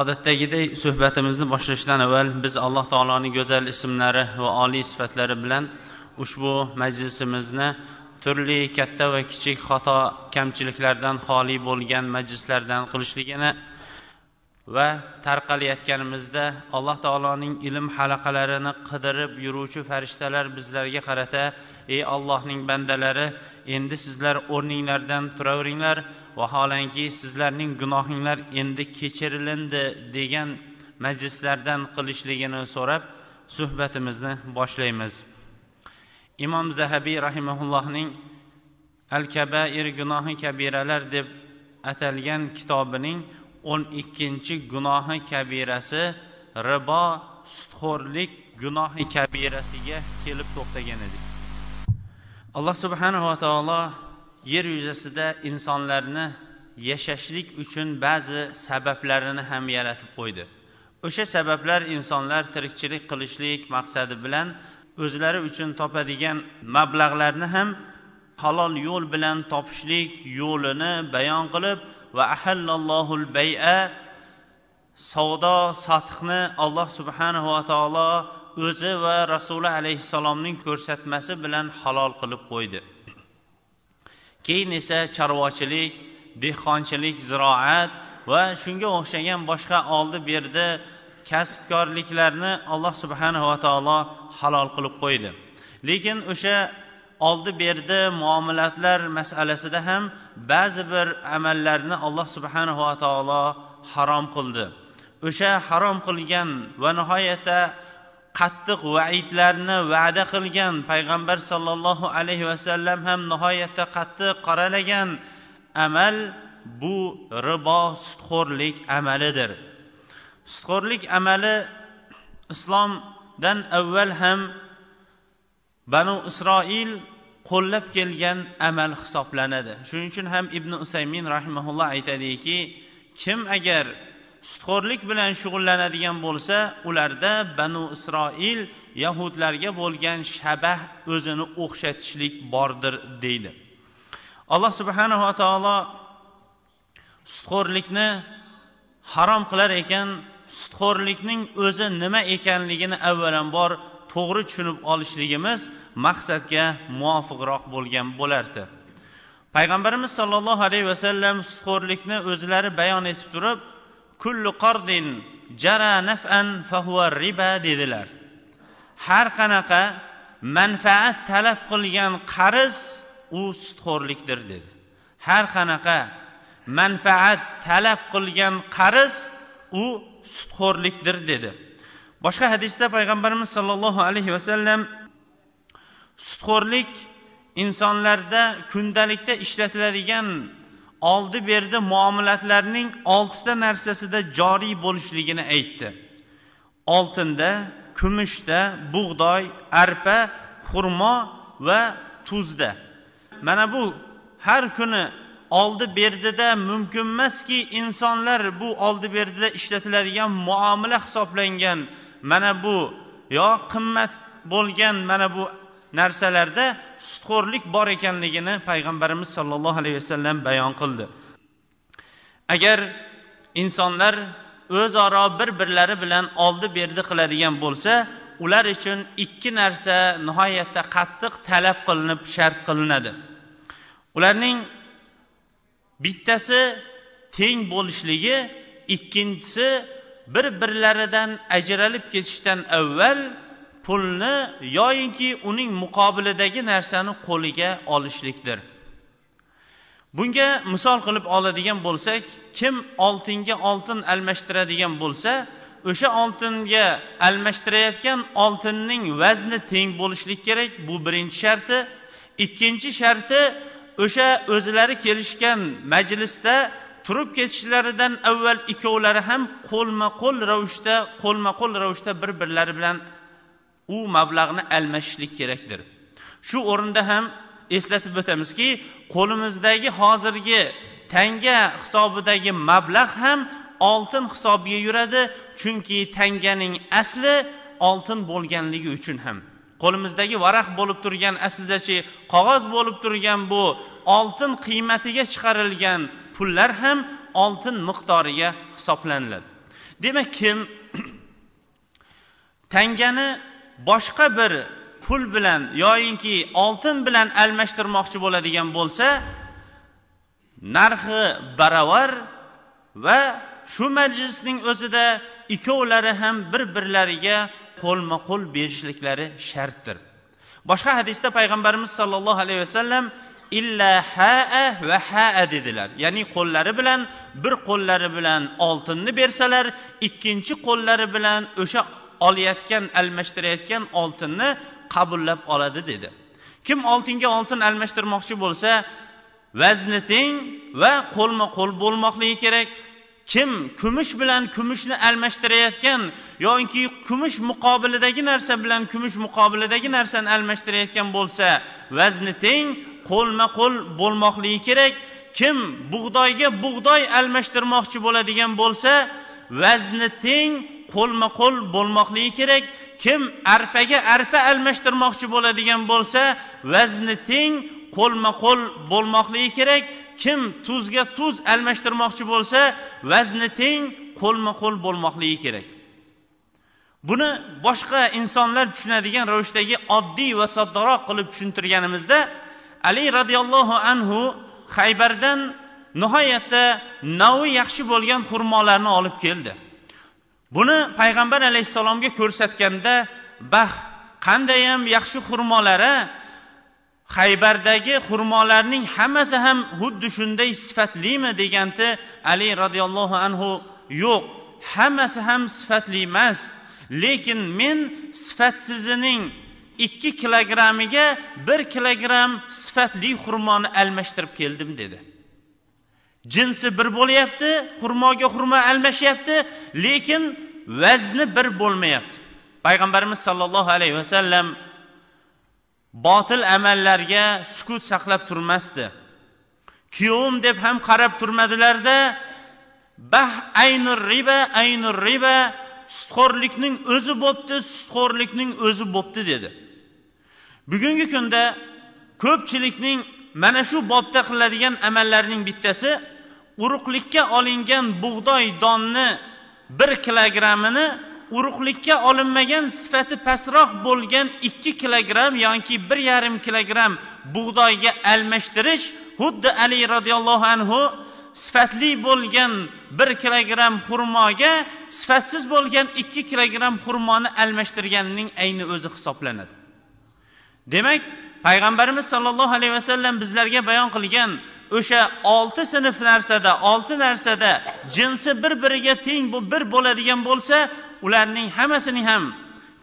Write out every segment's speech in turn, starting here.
Odatdagiday suhbatimizni boshlashdan avval biz alloh taoloning go'zal ismlari va oliy sifatlari bilan ushbu majlisimizni turli katta va kichik xato kamchiliklardan xoli bo'lgan majlislardan qilishligini va tarqalayotganimizda alloh taoloning ilm halaqalarini qidirib yuruvchi farishtalar bizlarga qarata ey allohning bandalari endi sizlar o'rninglardan turaveringlar vaholanki sizlarning gunohinglar endi kechirilindi degan majlislardan qilishligini so'rab suhbatimizni boshlaymiz. Imom zahabiy rahimaullohning al kabair gunohi kabiralar deb atalgan kitobining o'n ikkinchi gunohi kabirasi ribo sutxo'rlik gunohi kabirasiga kelib to'xtagan edik. Alloh subhanava taolo yer yuzasida insonlarni yashashlik uchun ba'zi sabablarini ham yaratib qo'ydi. O'sha sabablar insonlar tirikchilik qilishlik maqsadi bilan o'zlari uchun topadigan mablag'larni ham halol yo'l bilan topishlik yo'lini bayon qilib va ahallallohul bay'a savdo sotiqni alloh subhanahu va taolo o'zi va rasuli alayhissalomning ko'rsatmasi bilan halol qilib qo'ydi. Keyin esa chorvachilik dehqonchilik ziroat va shunga o'xshagan boshqa oldi berdi kasbkorliklarni alloh subhanava taolo halol qilib qo'ydi. Lekin o'sha oldi berdi muomalatlar masalasida ham ba'zi bir amallarni alloh subhanava taolo harom qildi. O'sha harom qilgan va nihoyatda qattiq vaidlarni va'da qilgan payg'ambar sollallohu alayhi vasallam ham nihoyatda qattiq qoralagan amal bu ribo sutxo'rlik amalidir. Sutxo'rlik amali islomdan avval ham banu isroil qo'llab kelgan amal hisoblanadi. Shuning uchun ham ibn usaymin rahimaulloh aytadiki kim agar sutxo'rlik bilan shug'ullanadigan bo'lsa ularda banu isroil yahudlarga bo'lgan shabah o'zini o'xshatishlik bordir deydi. Alloh subhanava taolo sutxo'rlikni harom qilar ekan sutxo'rlikning o'zi nima ekanligini avvalambor to'g'ri tushunib olishligimiz maqsadga muvofiqroq bo'lgan bo'lardi. Payg'ambarimiz sollallohu alayhi vasallam sutxo'rlikni o'zlari bayon etib turib kullu qardin jara naf'an fahuva riba dedilar. Har qanaqa manfaat talab qilgan qarz u sutxo'rlikdir dedi. Har qanaqa manfaat talab qilgan qarz u sutxo'rlikdir dedi. Boshqa hadisda payg'ambarimiz sollallohu alayhi vasallam sutxo'rlik insonlarda kundalikda ishlatiladigan oldi berdi muomalatlarning oltita narsasida joriy bo'lishligini aytdi. Oltinda kumushda bug'doy arpa xurmo va tuzda. Mana bu har kuni oldi berdida mumkinemaski insonlar bu oldi berdida ishlatiladigan muomala hisoblangan mana bu yo qimmat bo'lgan mana bu narsalarda sutxo'rlik bor ekanligini payg'ambarimiz sollallohu alayhi vasallam bayon qildi. Agar insonlar o'zaro bir birlari bilan oldi berdi qiladigan bo'lsa ular uchun ikki narsa nihoyatda qattiq talab qilinib shart qilinadi. Ularning bittasi teng bo'lishligi ikkinchisi bir birlaridan ajralib ketishdan avval pulni yoyinki uning muqobilidagi narsani qo'liga olishlikdir. Bunga misol qilib oladigan bo'lsak kim oltinga oltin almashtiradigan bo'lsa o'sha oltinga almashtirayotgan oltinning vazni teng bo'lishlik kerak bu birinchi sharti. Ikkinchi sharti o'sha o'zlari kelishgan majlisda turib ketishlaridan avval ikkovlari ham qo'lma qo'l ravishda qo'lma qo'l ravishda bir birlari bilan u mablag'ni almashishlik kerakdir. Shu o'rinda ham eslatib o'tamizki qo'limizdagi hozirgi tanga hisobidagi mablag' ham oltin hisobiga yuradi chunki tanganing asli oltin bo'lganligi uchun ham. Qo'limizdagi varaq bo'lib turgan aslidachi qog'oz bo'lib turgan bu oltin qiymatiga chiqarilgan pullar ham oltin miqdoriga hisoblaniladi. Demak kim tangani boshqa bir pul bilan yoyinki oltin bilan almashtirmoqchi bo'ladigan bo'lsa narxi baravar va shu majlisning o'zida ikkovlari ham bir birlariga qo'lma qo'l berishliklari shartdir. Boshqa hadisda payg'ambarimiz sollallohu alayhi vasallam illa haa va haa dedilar. Ya'ni qo'llari bilan bir qo'llari bilan oltinni bersalar ikkinchi qo'llari bilan o'sha olayotgan almashtirayotgan oltinni qabullab oladi dedi. Kim oltinga oltin almashtirmoqchi bo'lsa vazni teng va qo'lma qo'l bo'lmoqligi kerak kim kumush bilan kumushni almashtirayotgan yoki kumush muqobilidagi narsa bilan kumush muqobilidagi narsani almashtirayotgan bo'lsa vazni teng qo'lma qo'l bo'lmoqligi kerak. Kim bug'doyga bug'doy almashtirmoqchi bo'ladigan bo'lsa vazni teng qo'lma qo'l bo'lmoqligi kerak. Kim arpaga arpa almashtirmoqchi bo'ladigan bo'lsa vazni teng qo'lma qo'l bo'lmoqligi kerak. Kim tuzga tuz almashtirmoqchi bo'lsa vazni teng qo'lma qo'l bo'lmoqligi kerak. Buni boshqa insonlar tushunadigan ravishdagi oddiy va soddaroq qilib tushuntirganimizda ali roziyallohu anhu haybardan nihoyatda navi yaxshi bo'lgan xurmolarni olib keldi. Buni payg'ambar alayhissalomga ko'rsatganda bah qandayam yaxshi xurmolari haybardagi xurmolarning hammasi ham xuddi shunday sifatlimi deganda ali roziyallohu anhu yo'q hammasi ham sifatli emas. Lekin men sifatsizining ikki kilogrammiga bir kilogramm sifatli xurmoni almashtirib keldim dedi. Jinsi bir bo'lyapti xurmoga xurmo almashyapti lekin vazni bir bo'lmayapti. Payg'ambarimiz sollallohu alayhi vasallam botil amallarga sukut saqlab turmasdi. Kuyovim deb ham qarab turmadilarda bah aynur riba aynur riba sutxo'rlikning o'zi bo'pti sutxo'rlikning o'zi bo'pti dedi. Bugungi kunda ko'pchilikning mana shu bobda qiladigan amallarning bittasi urug'likka olingan bug'doy donni bir kilogrammini urug'likka olinmagan sifati pastroq bo'lgan ikki kilogramm yoki bir yarim kilogramm bug'doyga almashtirish xuddi ali roziyallohu anhu sifatli bo'lgan bir kilogramm xurmoga sifatsiz bo'lgan ikki kilogramm xurmoni almashtirganining ayni o'zi hisoblanadi. Demak payg'ambarimiz sollallohu alayhi vasallam bizlarga bayon qilgan o'sha olti sinf narsada olti narsada jinsi bir biriga teng bir bo'ladigan bo'lsa ularning hammasining ham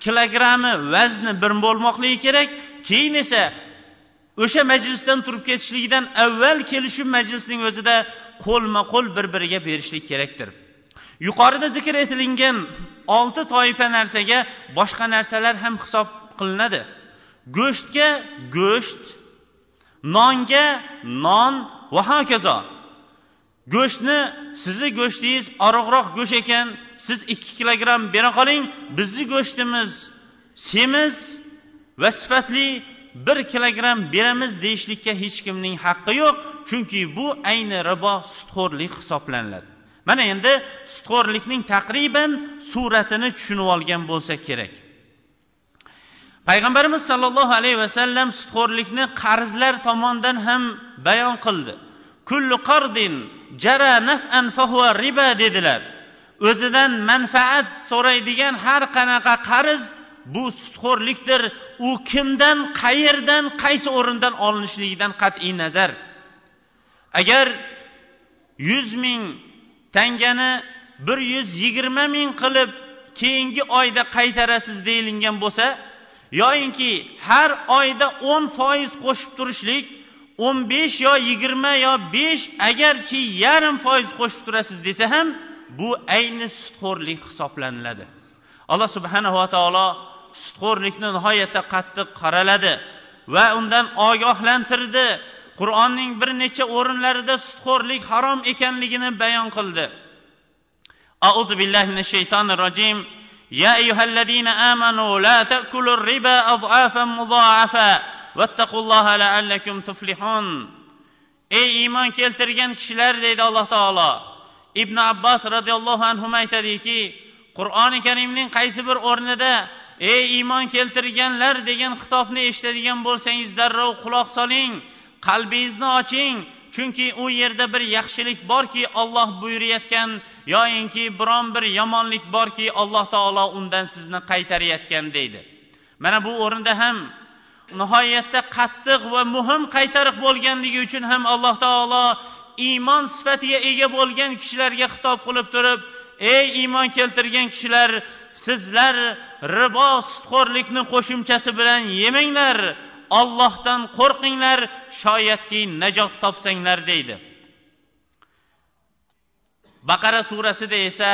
kilogrammi vazni bir bo'lmoqligi kerak. Keyin esa o'sha majlisdan turib ketishligidan avval kelishuv majlisning o'zida qo'lma qo'l bir biriga berishlik kerakdir. Yuqorida zikr etilgan olti toifa narsaga boshqa narsalar ham hisob qilinadi. Go'shtga go'sht nonga non va hokazo. Go'shtni sizni go'shtingiz oriqroq go'sht ekan siz ikki kilogramm bera qoling bizni go'shtimiz semiz va sifatli bir kilogramm beramiz deyishlikka hech kimning haqqi yo'q chunki bu ayni ribo sutxo'rlik hisoblaniladi. Mana endi sutxo'rlikning taqriban suratini tushunib olgan bo'lsa kerak. Payg'ambarimiz sollallohu alayhi vasallam sutxo'rlikni qarzlar tomonidan ham bayon qildi. Kullu qardin jara naf'an fahuva riba dedilar. O'zidan manfaat so'raydigan har qanaqa qarz bu sutxo'rlikdir. U kimdan qayerdan qaysi o'rindan olinishligidan qat'iy nazar. Agar yuz ming tangani bir yuz yigirma ming qilib keyingi oyda qaytarasiz deyilgan bo'lsa yoyinki har oyda o'n foiz qo'shib turishlik o'n besh yo yigirma yo besh agarchi yarim foiz qo'shib turasiz desa ham bu ayni sutxo'rlik hisoblaniladi alloh subhanava taolo sutxo'rlikni nihoyatda qattiq qoraladi va undan ogohlantirdi qur'onning bir necha o'rinlarida sutxo'rlik harom ekanligini bayon qildi أعوذ بالله من الشيطان الرجيم يا أيها الذين آمنوا لا تأكلوا الربا أضعافا مضاعفا واتقوا الله لعلكم تفلحون ey iymon keltirgan kishilar deydi alloh taolo ibn abbos roziyallohu anhu aytadiki qur'oni karimning qaysi bir o'rnida ey iymon keltirganlar degan xitobni eshitadigan bo'lsangiz darrov quloq soling qalbingizni oching. Chunki u yerda bir yaxshilik borki olloh buyurayotgan yoyinki biron bir yomonlik borki alloh taolo undan sizni qaytarayotgan deydi. Mana bu o'rinda ham nihoyatda qattiq va muhim qaytariq bo'lganligi uchun ham alloh taolo iymon sifatiga ega bo'lgan kishilarga xitob qilib turib ey iymon keltirgan kishilar sizlar ribo sutxo'rlikni qo'shimchasi bilan yemanglar ollohdan qo'rqinglar shoyatki najot topsanglar deydi. Baqara surasida esa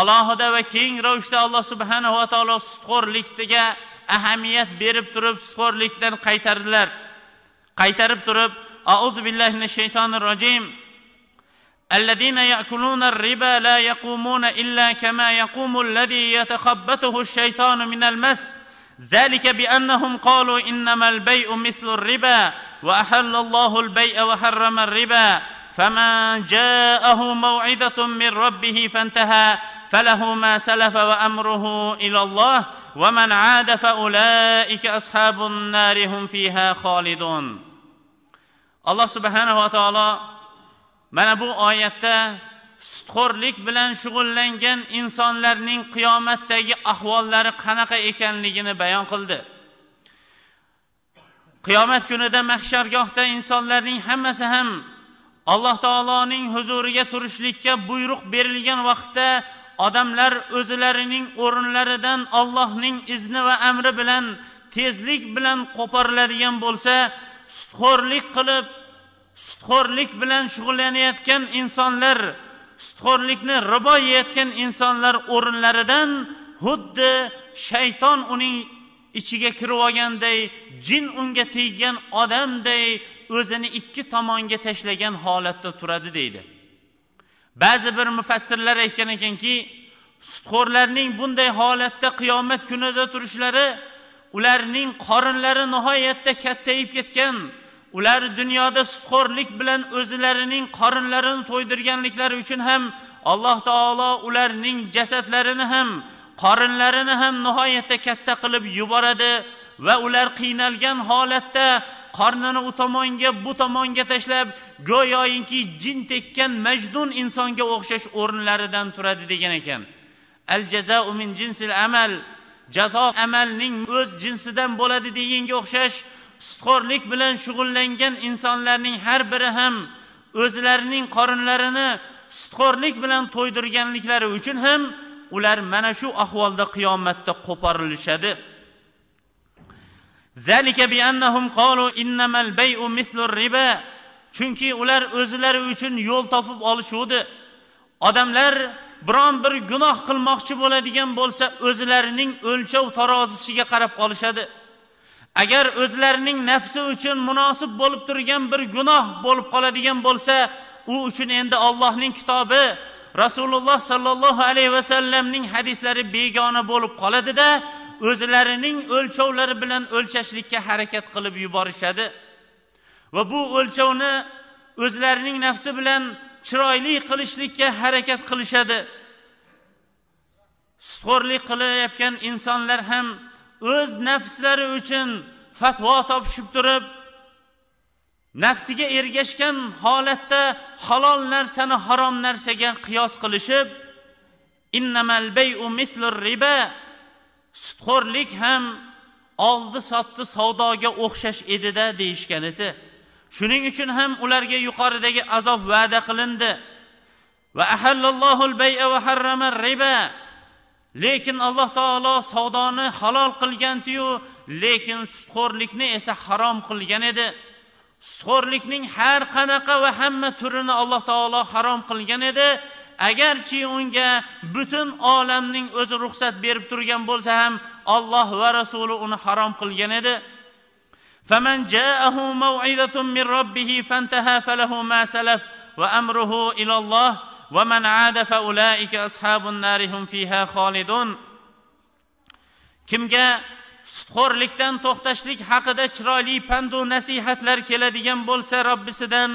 alohida va keng ravishda alloh subhanava taolo sutxo'rlikga ahamiyat berib turib sutxo'rlikdan qaytardilar. Qaytarib turib auzu billahi minash shaytonir rojim الذين يأكلون الربا لا يقومون إلا كما يقوم الذي يتخبطه الشيطان من المس. ذلك بأنهم قالوا إنما البيع مثل الربا وأحل الله البيع وحرم الربا. فمن جاءه موعظة من ربه فانتهى. فله ما سلف وأمره إلى الله. ومن عاد فأولئك أصحاب النار هم فيها خالدون. alloh subhanava taolo mana bu oyatda sutxo'rlik bilan shug'ullangan insonlarning qiyomatdagi ahvollari qanaqa ekanligini bayon qildi. Qiyomat kunida mahshargohda insonlarning hammasi ham alloh taoloning huzuriga turishlikka buyruq berilgan vaqtda odamlar o'zlarining o'rinlaridan ollohning izni va amri bilan tezlik bilan qo'poriladigan bo'lsa sutxo'rlik qilib sutxo'rlik bilan shug'ullanayotgan insonlar sutxo'rlikni ribo yeyotgan insonlar o'rinlaridan xuddi shayton uning ichiga kirib olganday jin unga teggan odamday o'zini ikki tomonga tashlagan holatda turadi deydi. Ba'zi bir mufassirlar aytgan ekanki sutxo'rlarning bunday holatda qiyomat kunida turishlari ularning qorinlari nihoyatda kattayib ketgan. Ular dunyoda sutxo'rlik bilan o'zlarining qorinlarini to'ydirganliklari uchun ham alloh taolo ularning jasadlarini ham qorinlarini ham nihoyatda katta qilib yuboradi va ular qiynalgan holatda qornini u tomonga bu tomonga tashlab go'yoinki jin tekkan majdun insonga o'xshash o'rinlaridan turadi degan ekan. Al jazau min jinsil amal. Jazo amalning o'z jinsidan bo'ladi deganga o'xshash sutxo'rlik bilan shug'ullangan insonlarning har biri ham o'zlarining qorinlarini sutxo'rlik bilan to'ydirganliklari uchun ham ular mana shu ahvolda qiyomatda qo'porilishadi. Chunki ular o'zlari uchun yo'l topib olishuvdi. Odamlar biron bir gunoh qilmoqchi bo'ladigan bo'lsa o'zlarining o'lchov tarozisiga qarab qolishadi agar o'zlarining nafsi uchun munosib bo'lib turgan bir gunoh bo'lib qoladigan bo'lsa u uchun endi ollohning kitobi rasululloh sollallohu alayhi vasallamning hadislari begona bo'lib qoladida o'zlarining o'lchovlari bilan o'lchashlikka harakat qilib yuborishadi. Va bu o'lchovni o'zlarining nafsi bilan chiroyli qilishlikka harakat qilishadi. Sutxo'rlik qilayotgan insonlar ham o'z nafslari uchun fatvo topishib turib nafsiga ergashgan holatda halol narsani harom narsaga qiyos qilishib innamal bayu mislur riba sutxo'rlik ham oldi sotdi savdoga o'xshash edida deyishgan edi. Shuning uchun ham ularga yuqoridagi azob va'da qilindi. Va ahallallohu bay'a va harrama riba. Lekin alloh taolo savdoni halol qilgandiyu lekin sutxo'rlikni esa harom qilgan edi. Sutxo'rlikning har qanaqa va hamma turini alloh taolo harom qilgan edi. Agarchi unga butun olamning o'zi ruxsat berib turgan bo'lsa ham olloh va rasuli uni harom qilgan edi. فمن جاءه موعظة من ربه فانتهى فله ما سلف وأمره إلى الله ومن عاد فأولئك أصحاب النار هم فيها خالدون kimga sutxo'rlikdan to'xtashlik haqida chiroyli pandu nasihatlar keladigan bo'lsa robbisidan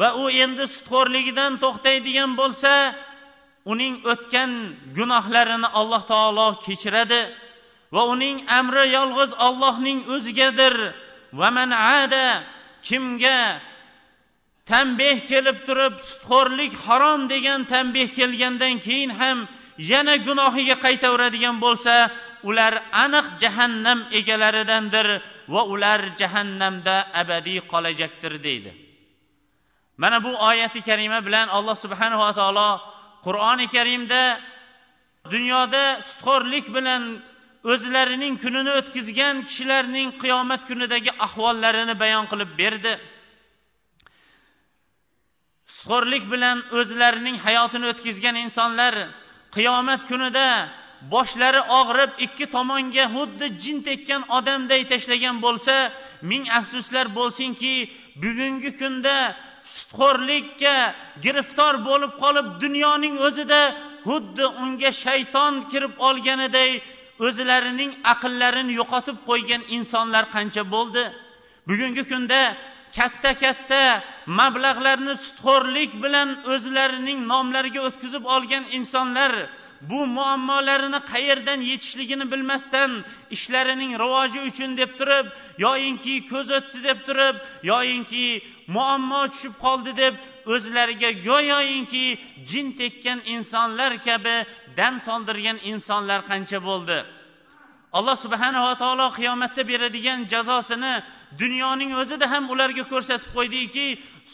va u endi sutxo'rligidan to'xtaydigan bo'lsa uning o'tgan gunohlarini alloh taolo kechiradi Va uning amri yolg'iz ollohning o'zigadir. Va manada kimga tanbeh kelib turib sutxo'rlik harom degan tanbeh kelgandan keyin ham yana gunohiga qaytaveradigan bo'lsa ular aniq jahannam egalaridandir va ular jahannamda abadiy qolajakdir deydi. Mana bu oyati karima bilan alloh subhanava taolo qur'oni karimda dunyoda sutxo'rlik bilan o'zlarining kunini o'tkazgan kishilarning qiyomat kunidagi ahvollarini bayon qilib berdi. Sutxo'rlik bilan o'zlarining hayotini o'tkazgan insonlar qiyomat kunida boshlari og'rib ikki tomonga xuddi jin tekkan odamday tashlagan bo'lsa ming afsuslar bo'lsinki bugungi kunda sutxo'rlikka giriftor bo'lib qolib dunyoning o'zida xuddi unga shayton kirib olganiday o'zlarining aqllarini yo'qotib qo'ygan insonlar qancha bo'ldi? Bugungi kunda katta katta mablag'larni sutxo'rlik bilan o'zlarining nomlariga o'tkazib olgan insonlar bu muammolarini qayerdan yechishligini bilmasdan ishlarining rivoji uchun deb turib yoyinki ko'z o'tdi deb turib yoyinki muammo tushib qoldi deb o'zlariga go'yoyinki jin tekkan insonlar kabi dam soldirgan insonlar qancha bo'ldi. Alloh subhanava taolo qiyomatda beradigan jazosini dunyoning o'zida ham ularga ko'rsatib qo'ydiki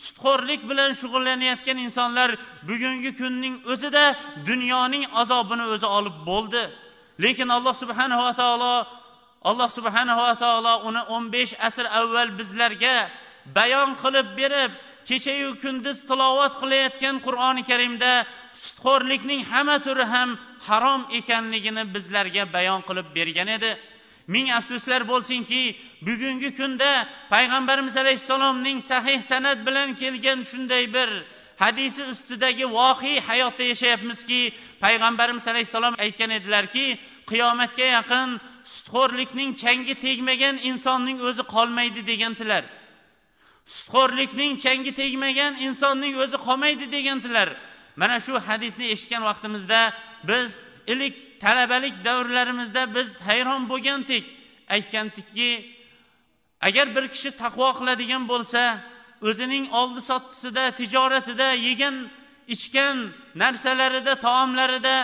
sutxo'rlik bilan shug'ullanayotgan insonlar bugungi kunning o'zida dunyoning azobini o'zi olib bo'ldi. Lekin alloh subhanava taolo alloh subhanava taolo uni o'n besh asr avval bizlarga bayon qilib berib kechayu kunduz tilovat qilayotgan qur'oni karimda sutxo'rlikning hamma turi ham harom ekanligini bizlarga bayon qilib bergan edi. Ming afsuslar bo'lsinki bugungi kunda payg'ambarimiz alayhissalomning sahih san'at bilan kelgan shunday bir hadisi ustidagi voqea hayotda yashayapmizki payg'ambarimiz alayhissalom aytgan edilarki qiyomatga yaqin sutxo'rlikning changi tegmagan insonning o'zi qolmaydi degandilar sutxo'rlikning changi tegmagan insonning o'zi qolmaydi degandilar. Mana shu hadisni eshitgan vaqtimizda biz ilk talabalik davrlarimizda biz hayron bo'lgandik. Aytgandikki agar bir kishi taqvo qiladigan bo'lsa o'zining oldi sottisida tijoratida yegan ichgan narsalarida taomlarida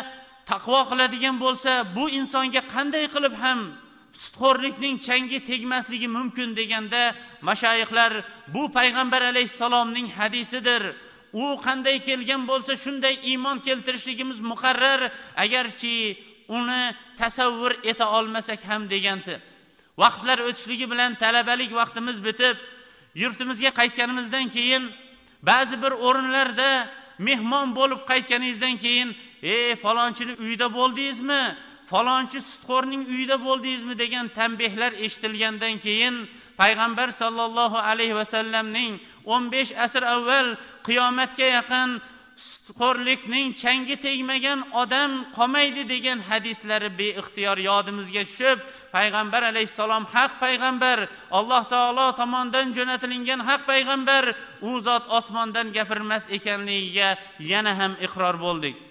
taqvo qiladigan bo'lsa bu insonga qanday qilib ham sutxo'rlikning changi tegmasligi mumkin deganda mashayihlar bu payg'ambar alayhissalomning hadisidir. U qanday kelgan bo'lsa shunday iymon keltirishligimiz muqarrar agarchi uni tasavvur eta olmasak ham degandi. Vaqtlar o'tishligi bilan talabalik vaqtimiz bitib yurtimizga qaytganimizdan keyin ba'zi bir o'rinlarda mehmon bo'lib qaytganingizdan keyin ey falonchini uyida bo'ldingizmi? Falonchi sutxo'rning uyida bo'ldingizmi degan tanbehlar eshitilgandan keyin payg'ambar sollallohu alayhi vasallamning o'n besh asr avval qiyomatga yaqin sutxo'rlikning changi tegmagan odam qolmaydi degan hadislari beixtiyor yodimizga tushib payg'ambar alayhissalom haq payg'ambar alloh taolo tomonidan jo'natilingan haq payg'ambar u zot osmondan gapirmas ekanligiga yana ham iqror bo'ldik.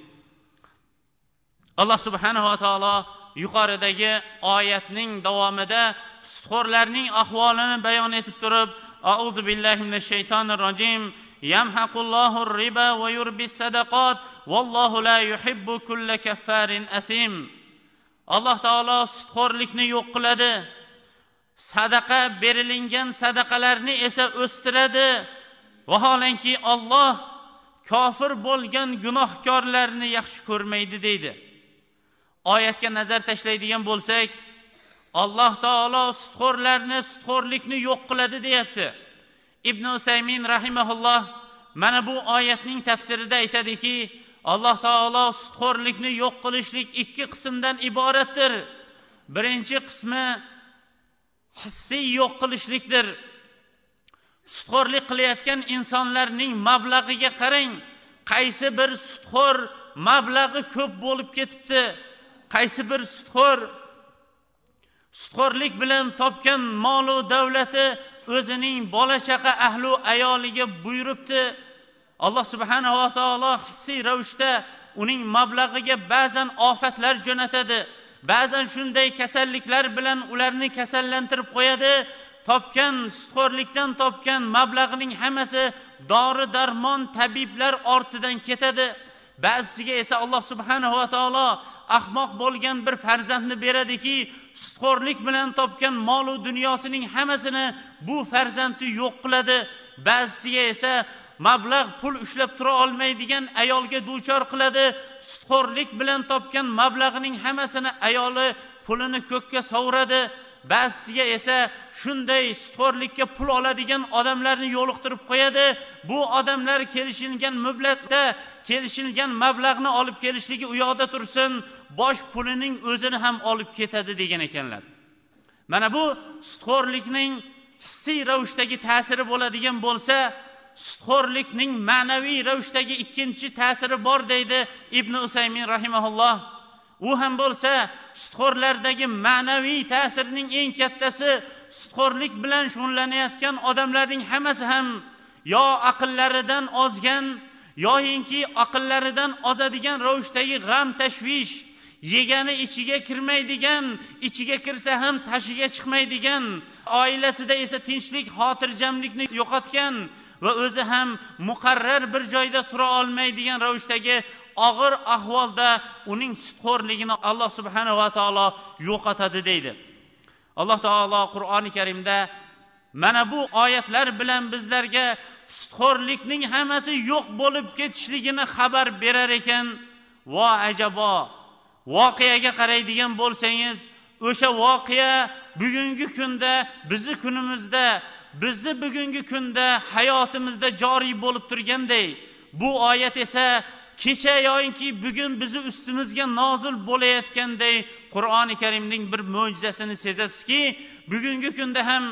Alloh subhanava taolo yuqoridagi oyatning davomida sutxo'rlarning ahvolini bayon etib turib auzu billahi minash shaytonir rojim yamhaqullohu riba va yurbis sadaqot vallohu la yuhibbu kulla kaffarin asim alloh taolo sutxo'rlikni yo'q qiladi. Sadaqa berilingan sadaqalarni esa o'stiradi. Vaholanki olloh kofir bo'lgan gunohkorlarni yaxshi ko'rmaydi deydi. Oyatga nazar tashlaydigan bo'lsak alloh taolo sutxo'rlarni sutxo'rlikni yo'q qiladi deyapti. Ibn usaymin rahimaulloh mana bu oyatning tafsirida aytadiki alloh taolo sutxo'rlikni yo'q qilishlik ikki qismdan iboratdir. Birinchi qismi hissiy yo'q qilishlikdir. Sutxo'rlik qilayotgan insonlarning mablag'iga qarang qaysi bir sutxo'r mablag'i ko'p bo'lib ketibdi? Qaysi bir sutxo'r sutxo'rlik bilan topgan molu davlati o'zining bola chaqa ahlu ayoliga buyuribdi. Alloh subhanava taolo hissiy ravishda uning mablag'iga ba'zan ofatlar jo'natadi. Ba'zan shunday kasalliklar bilan ularni kasallantirib qo'yadi. Topgan sutxo'rlikdan topgan mablag'ining hammasi dori darmon tabiblar ortidan ketadi. Ba'zisiga esa alloh subhanava taolo ahmoq bo'lgan bir farzandni beradiki sutxo'rlik bilan topgan molu dunyosining hammasini bu farzandni yo'q qiladi. Ba'zisiga esa mablag' pul ushlab tura olmaydigan ayolga duchor qiladi. Sutxo'rlik bilan topgan mablag'ining hammasini ayoli pulini ko'kka sovuradi. Ba'zisiga esa shunday sutxo'rlikka pul oladigan odamlarni yo'liqtirib qo'yadi. Bu odamlar kelishilgan mublatda kelishilgan mablag'ni olib kelishligi u yoqda tursin bosh pulining o'zini ham olib ketadi degan ekanlar. Mana bu sutxo'rlikning hissiy ravishdagi ta'siri bo'ladigan bo'lsa sutxo'rlikning ma'naviy ravishdagi ikkinchi ta'siri bor deydi ibn usaymin rahimaulloh u ham bo'lsa sutxo'rlardagi ma'naviy ta'sirning eng kattasi sutxo'rlik bilan shug'ullanayotgan odamlarning hammasi ham yo aqllaridan ozgan yoyinki aqllaridan ozadigan ravishdagi g'am tashvish yegani ichiga kirmaydigan ichiga kirsa ham tashiga chiqmaydigan oilasida esa tinchlik xotirjamlikni yo'qotgan va o'zi ham muqarrar bir joyda tura olmaydigan ravishdagi og'ir ahvolda uning sutxo'rligini alloh subhanava taolo yo'qotadi deydi. Alloh taolo qur'oni karimda mana bu oyatlar bilan bizlarga sutxo'rlikning hammasi yo'q bo'lib ketishligini xabar berar ekan. Vo ajabo voqeaga qaraydigan bo'lsangiz o'sha voqea bugungi kunda bizni kunimizda bizni bugungi kunda hayotimizda joriy bo'lib turganday. Bu oyat esa kecha yoyinki bugun bizni ustimizga nozil bo'layotganday qur'oni karimning bir mo'jizasini sezasizki bugungi kunda ham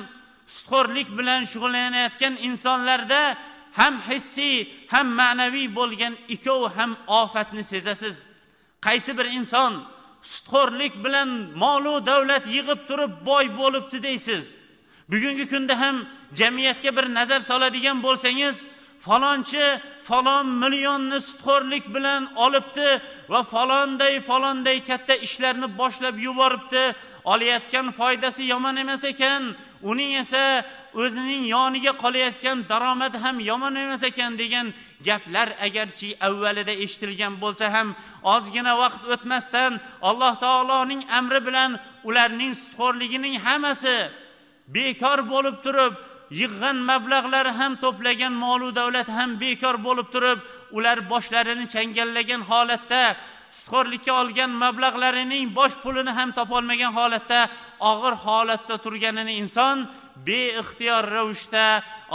sutxo'rlik bilan shug'ullanayotgan insonlarda ham hissiy ham ma'naviy bo'lgan ikkov ham ofatni sezasiz. Qaysi bir inson sutxo'rlik bilan molu davlat yig'ib turib boy bo'libdi deysiz? Bugungi kunda ham jamiyatga bir nazar soladigan bo'lsangiz falonchi falon millionni sutxo'rlik bilan olibdi va falonday falonday katta ishlarni boshlab yuboribdi. Olayotgan foydasi yomon emas ekan uning esa o'zining yoniga qolayotgan daromadi ham yomon emas ekan degan gaplar agarchi avvalida eshitilgan bo'lsa ham ozgina vaqt o'tmasdan alloh taoloning amri bilan ularning sutxo'rligining hammasi bekor bo'lib turib yig'gan mablag'lari ham to'plagan molu davlat ham bekor bo'lib turib ular boshlarini changallagan holatda sutxo'rlikka olgan mablag'larining bosh pulini ham topolmagan holatda og'ir holatda turganini inson beixtiyor ravishda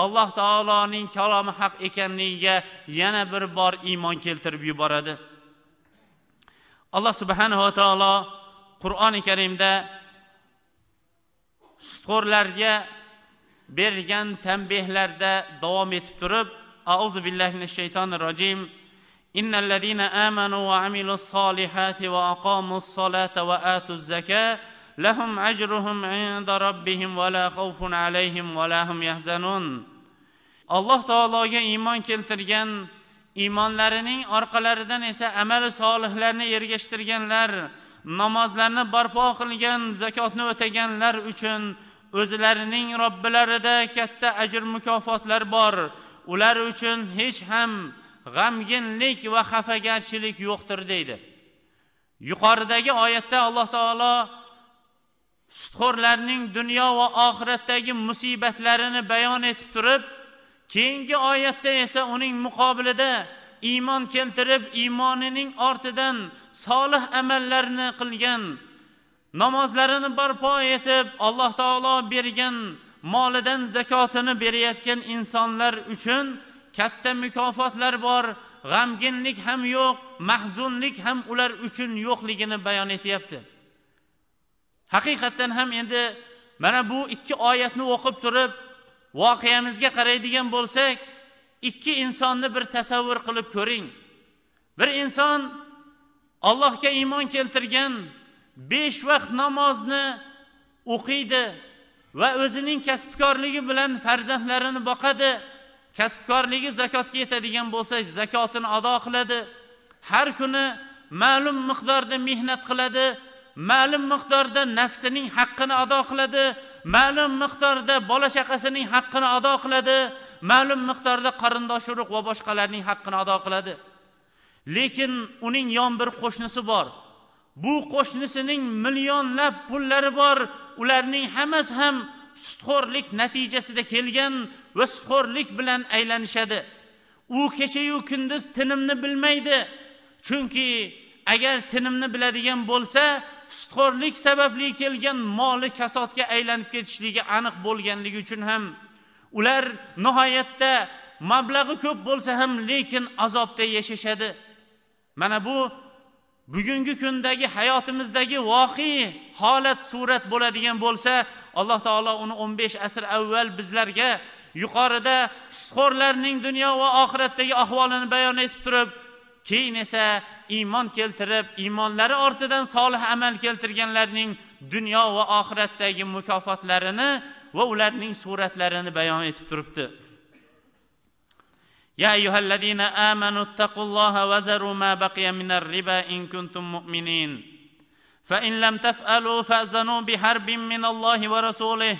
alloh taoloning kalomi haq ekanligiga yana bir bor iymon keltirib yuboradi. Alloh subhanava taolo qur'oni karimda sutxo'rlarga bergan tanbehlarda davom etib turib auzu billahi minash shaytonir rojim إن الذين آمنوا وعملوا الصالحات وأقاموا الصلاة وآتوا الزكاة لهم أجرهم عند ربهم ولا خوف عليهم ولا هم يحزنون alloh taologa iymon keltirgan iymonlarining orqalaridan esa amali solihlarni ergashtirganlar namozlarni barpo qilgan zakotni o'taganlar uchun o'zlarining robbilarida katta ajr mukofotlar bor. Ular uchun hech ham g'amginlik va xafagarchilik yo'qdir deydi. Yuqoridagi oyatda alloh taolo sutxo'rlarning dunyo va oxiratdagi musibatlarini bayon etib turib keyingi oyatda esa uning muqobilida iymon keltirib iymonining ortidan solih amallarni qilgan namozlarini barpo etib alloh taolo bergan molidan zakotini berayotgan insonlar uchun katta mukofotlar bor. G'amginlik ham yo'q mahzunlik ham ular uchun yo'qligini bayon etyapti. Haqiqatdan ham endi mana bu ikki oyatni o'qib turib voqeamizga qaraydigan bo'lsak ikki insonni bir tasavvur qilib ko'ring. Bir inson allohga iymon keltirgan besh vaqt namozni o'qiydi va o'zining kasbkorligi bilan farzandlarini boqadi. Kasbkorligi zakotga yetadigan bo'lsa zakotini ado qiladi. Har kuni ma'lum miqdorda mehnat qiladi ma'lum miqdorda nafsining haqqini ado qiladi ma'lum miqdorda bola chaqasining haqqini ado qiladi ma'lum miqdorda qarindosh urug' va boshqalarning haqqini ado qiladi. Lekin uning yon bir qo'shnisi bor. Bu qo'shnisining millionlab pullari bor. Ularning hammasi ham sutxo'rlik natijasida kelgan va sutxo'rlik bilan aylanishadi. U kechayu kunduz tinimni bilmaydi. Chunki agar tinimni biladigan bo'lsa sutxo'rlik sababli kelgan moli kasodga aylanib ketishligi aniq bo'lganligi uchun ham. Ular nihoyatda mablag'i ko'p bo'lsa ham lekin azobda yashashadi. Mana bu bugungi kundagi hayotimizdagi voqea holat surat bo'ladigan bo'lsa alloh taolo uni o'n besh asr avval bizlarga yuqorida sutxo'rlarning dunyo va oxiratdagi ahvolini bayon etib turib keyin esa iymon keltirib iymonlari ortidan solih amal keltirganlarning dunyo va oxiratdagi mukofotlarini va ularning suratlarini bayon etib turibdi. يا أيها الذين آمنوا اتقوا الله وذروا ما بقي من الربا إن كنتم مؤمنين فإن لم تفعلوا فأذنوا بحرب من الله ورسوله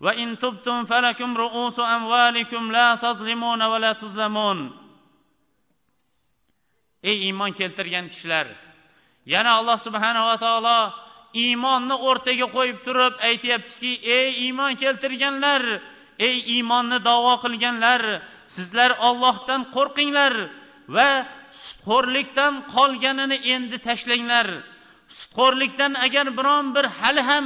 وإن تبتم فلكم رؤوس أموالكم لا تظلمون ولا تظلمون ey iymon keltirgan kishilar yana alloh subhanava taolo iymonni o'rtaga qo'yib turib aytyaptiki ey iymon keltirganlar ey iymonni davo qilganlar sizlar ollohdan qo'rqinglar va sutxo'rlikdan qolganini endi tashlanglar. Sutxo'rlikdan agar biron bir hali ham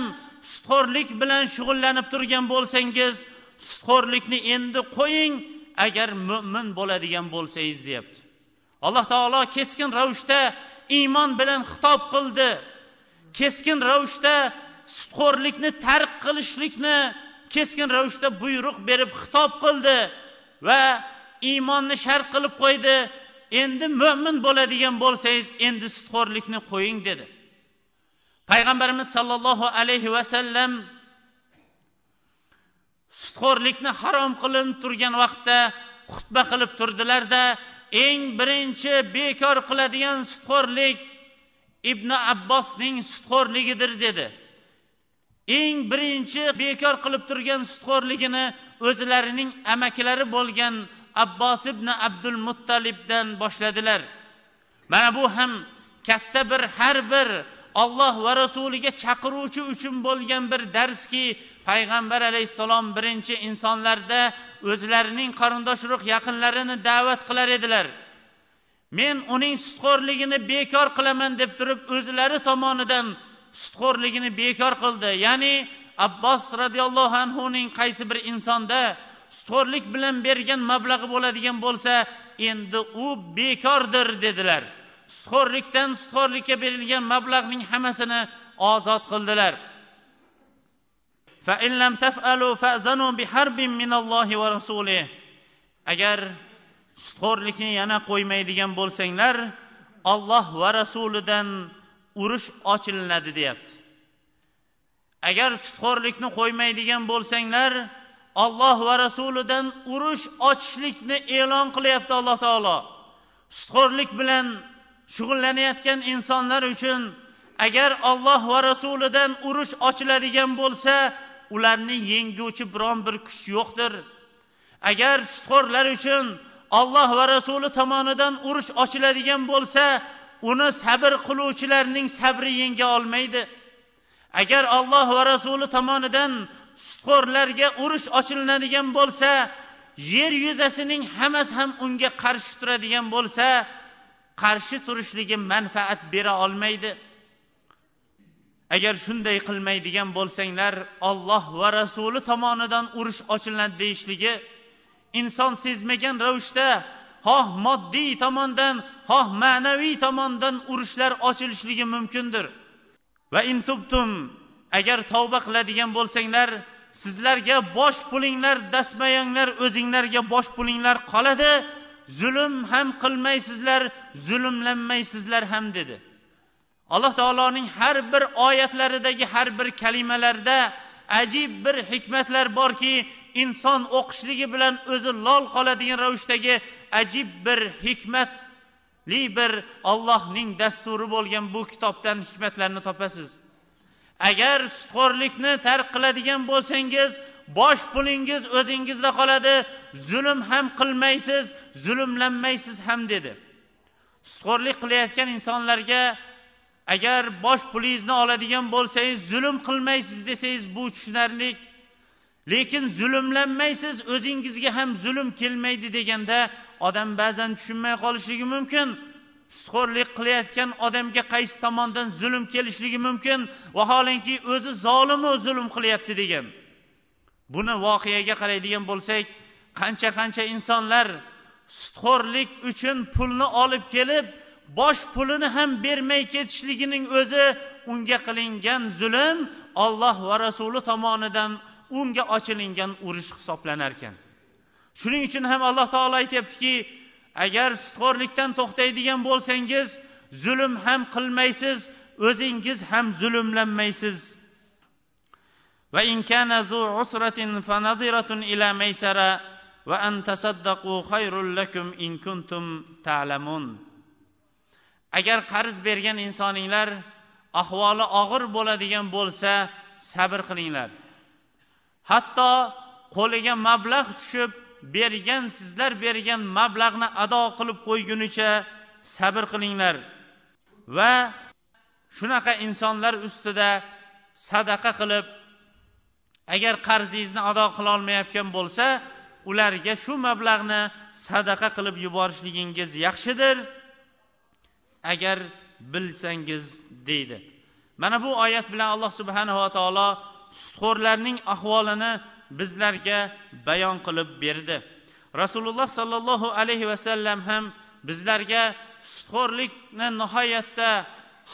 sutxo'rlik bilan shug'ullanib turgan bo'lsangiz sutxo'rlikni endi qo'ying agar mo'min bo'ladigan bo'lsangiz deyapti. Alloh taolo keskin ravishda iymon bilan xitob qildi. Keskin ravishda sutxo'rlikni tark qilishlikni keskin ravishda buyruq berib xitob qildi va iymonni shart qilib qo'ydi. Endi mo'min bo'ladigan bo'lsangiz endi sutxo'rlikni qo'ying dedi. Payg'ambarimiz sollallohu alayhi vasallam sutxo'rlikni harom qilinib turgan vaqtda xutba qilib turdilarda eng birinchi bekor qiladigan sutxo'rlik ibn abbosning sutxo'rligidir dedi. Eng birinchi bekor qilib turgan sutxo'rligini o'zlarining amakilari bo'lgan abbos ibn abdul muttalibdan boshladilar. Mana bu ham katta bir har bir olloh va rasuliga chaqiruvchi uchun bo'lgan bir darski. Payg'ambar alayhissalom birinchi insonlarda o'zlarining qarindosh urug' yaqinlarini da'vat qilar edilar. Men uning sutxo'rligini bekor qilaman deb turib o'zlari tomonidan sutxo'rligini bekor qildi. Ya'ni abbos roziyallohu anhuning qaysi bir insonda sutxo'rlik bilan bergan mablag'i bo'ladigan bo'lsa endi u bekordir dedilar. Sutxo'rlikdan sutxo'rlikka berilgan mablag'ning hammasini ozod qildilar. Agar sutxo'rlikni yana qo'ymaydigan bo'lsanglar olloh va rasulidan urush ochilinadi deyapti. Agar sutxo'rlikni qo'ymaydigan bo'lsanglar olloh va rasulidan urush ochishlikni e'lon qilyapti alloh taolo. Sutxo'rlik bilan shug'ullanayotgan insonlar uchun agar olloh va rasulidan urush ochiladigan bo'lsa ularni yenguvchi biron bir kuch yo'qdir. Agar sutxo'rlar uchun olloh va rasuli tomonidan urush ochiladigan bo'lsa uni sabr qiluvchilarning sabri yenga olmaydi. Agar olloh va rasuli tomonidan sutxo'rlarga urush ochilinadigan bo'lsa yer yuzasining hammasi ham unga qarshi turadigan bo'lsa qarshi turishligi manfaat bera olmaydi. Agar shunday qilmaydigan bo'lsanglar olloh va rasuli tomonidan urush ochiladi deyishligi inson sezmagan ravishda xoh moddiy tomondan xoh ma'naviy tomondan urushlar ochilishligi mumkindir. Va intubtum agar tavba qiladigan bo'lsanglar sizlarga bosh pulinglar dastmayanglar o'zinglarga bosh pulinglar qoladi. Zulm ham qilmaysizlar zulmlanmaysizlar ham dedi. Alloh taoloning har bir oyatlaridagi har bir kalimalarda ajib bir hikmatlar borki inson o'qishligi bilan o'zi lol qoladigan ravishdagi ajib bir hikmatli bir ollohning dasturi bo'lgan bu kitobdan hikmatlarni topasiz. Agar sutxo'rlikni tark qiladigan bo'lsangiz bosh pulingiz o'zingizda qoladi zulm ham qilmaysiz zulmlanmaysiz ham dedi. Sutxo'rlik qilayotgan insonlarga agar bosh pulingizni oladigan bo'lsangiz zulm qilmaysiz desangiz bu tushunarli lekin zulmlanmaysiz o'zingizga ham zulm kelmaydi deganda odam ba'zan tushunmay qolishligi mumkin sutxo'rlik qilayotgan odamga qaysi tomondan zulm kelishligi mumkin vaholanki o'zi zolimu zulm qilyapti degan. Buni voqeaga qaraydigan bo'lsak qancha qancha insonlar sutxo'rlik uchun pulni olib kelib bosh pulini ham bermay ketishligining o'zi unga qilingan zulm olloh va rasuli tomonidan unga ochilingan urush hisoblanar ekan shuning uchun ham alloh taolo aytyaptiki agar sutxo'rlikdan to'xtaydigan bo'lsangiz zulm ham qilmaysiz o'zingiz ham zulmlanmaysiz. Va zu ila va an tasaddaqu khayrul lakum in kuntum ta'lamun. Agar qarz bergan insoninglar ahvoli og'ir bo'ladigan bo'lsa sabr qilinglar. Hatto qo'liga mablag' tushib bergan sizlar bergan mablag'ni ado qilib qo'ygunicha sabr qilinglar. Va shunaqa insonlar ustida sadaqa qilib agar qarzingizni ado qilolmayotgan bo'lsa ularga shu mablag'ni sadaqa qilib yuborishligingiz yaxshidir agar bilsangiz deydi. Mana bu oyat bilan alloh subhanava taolo sutxo'rlarning ahvolini bizlarga bayon qilib berdi rasululloh sollallohu alayhi vasallam ham bizlarga sutxo'rlikni nihoyatda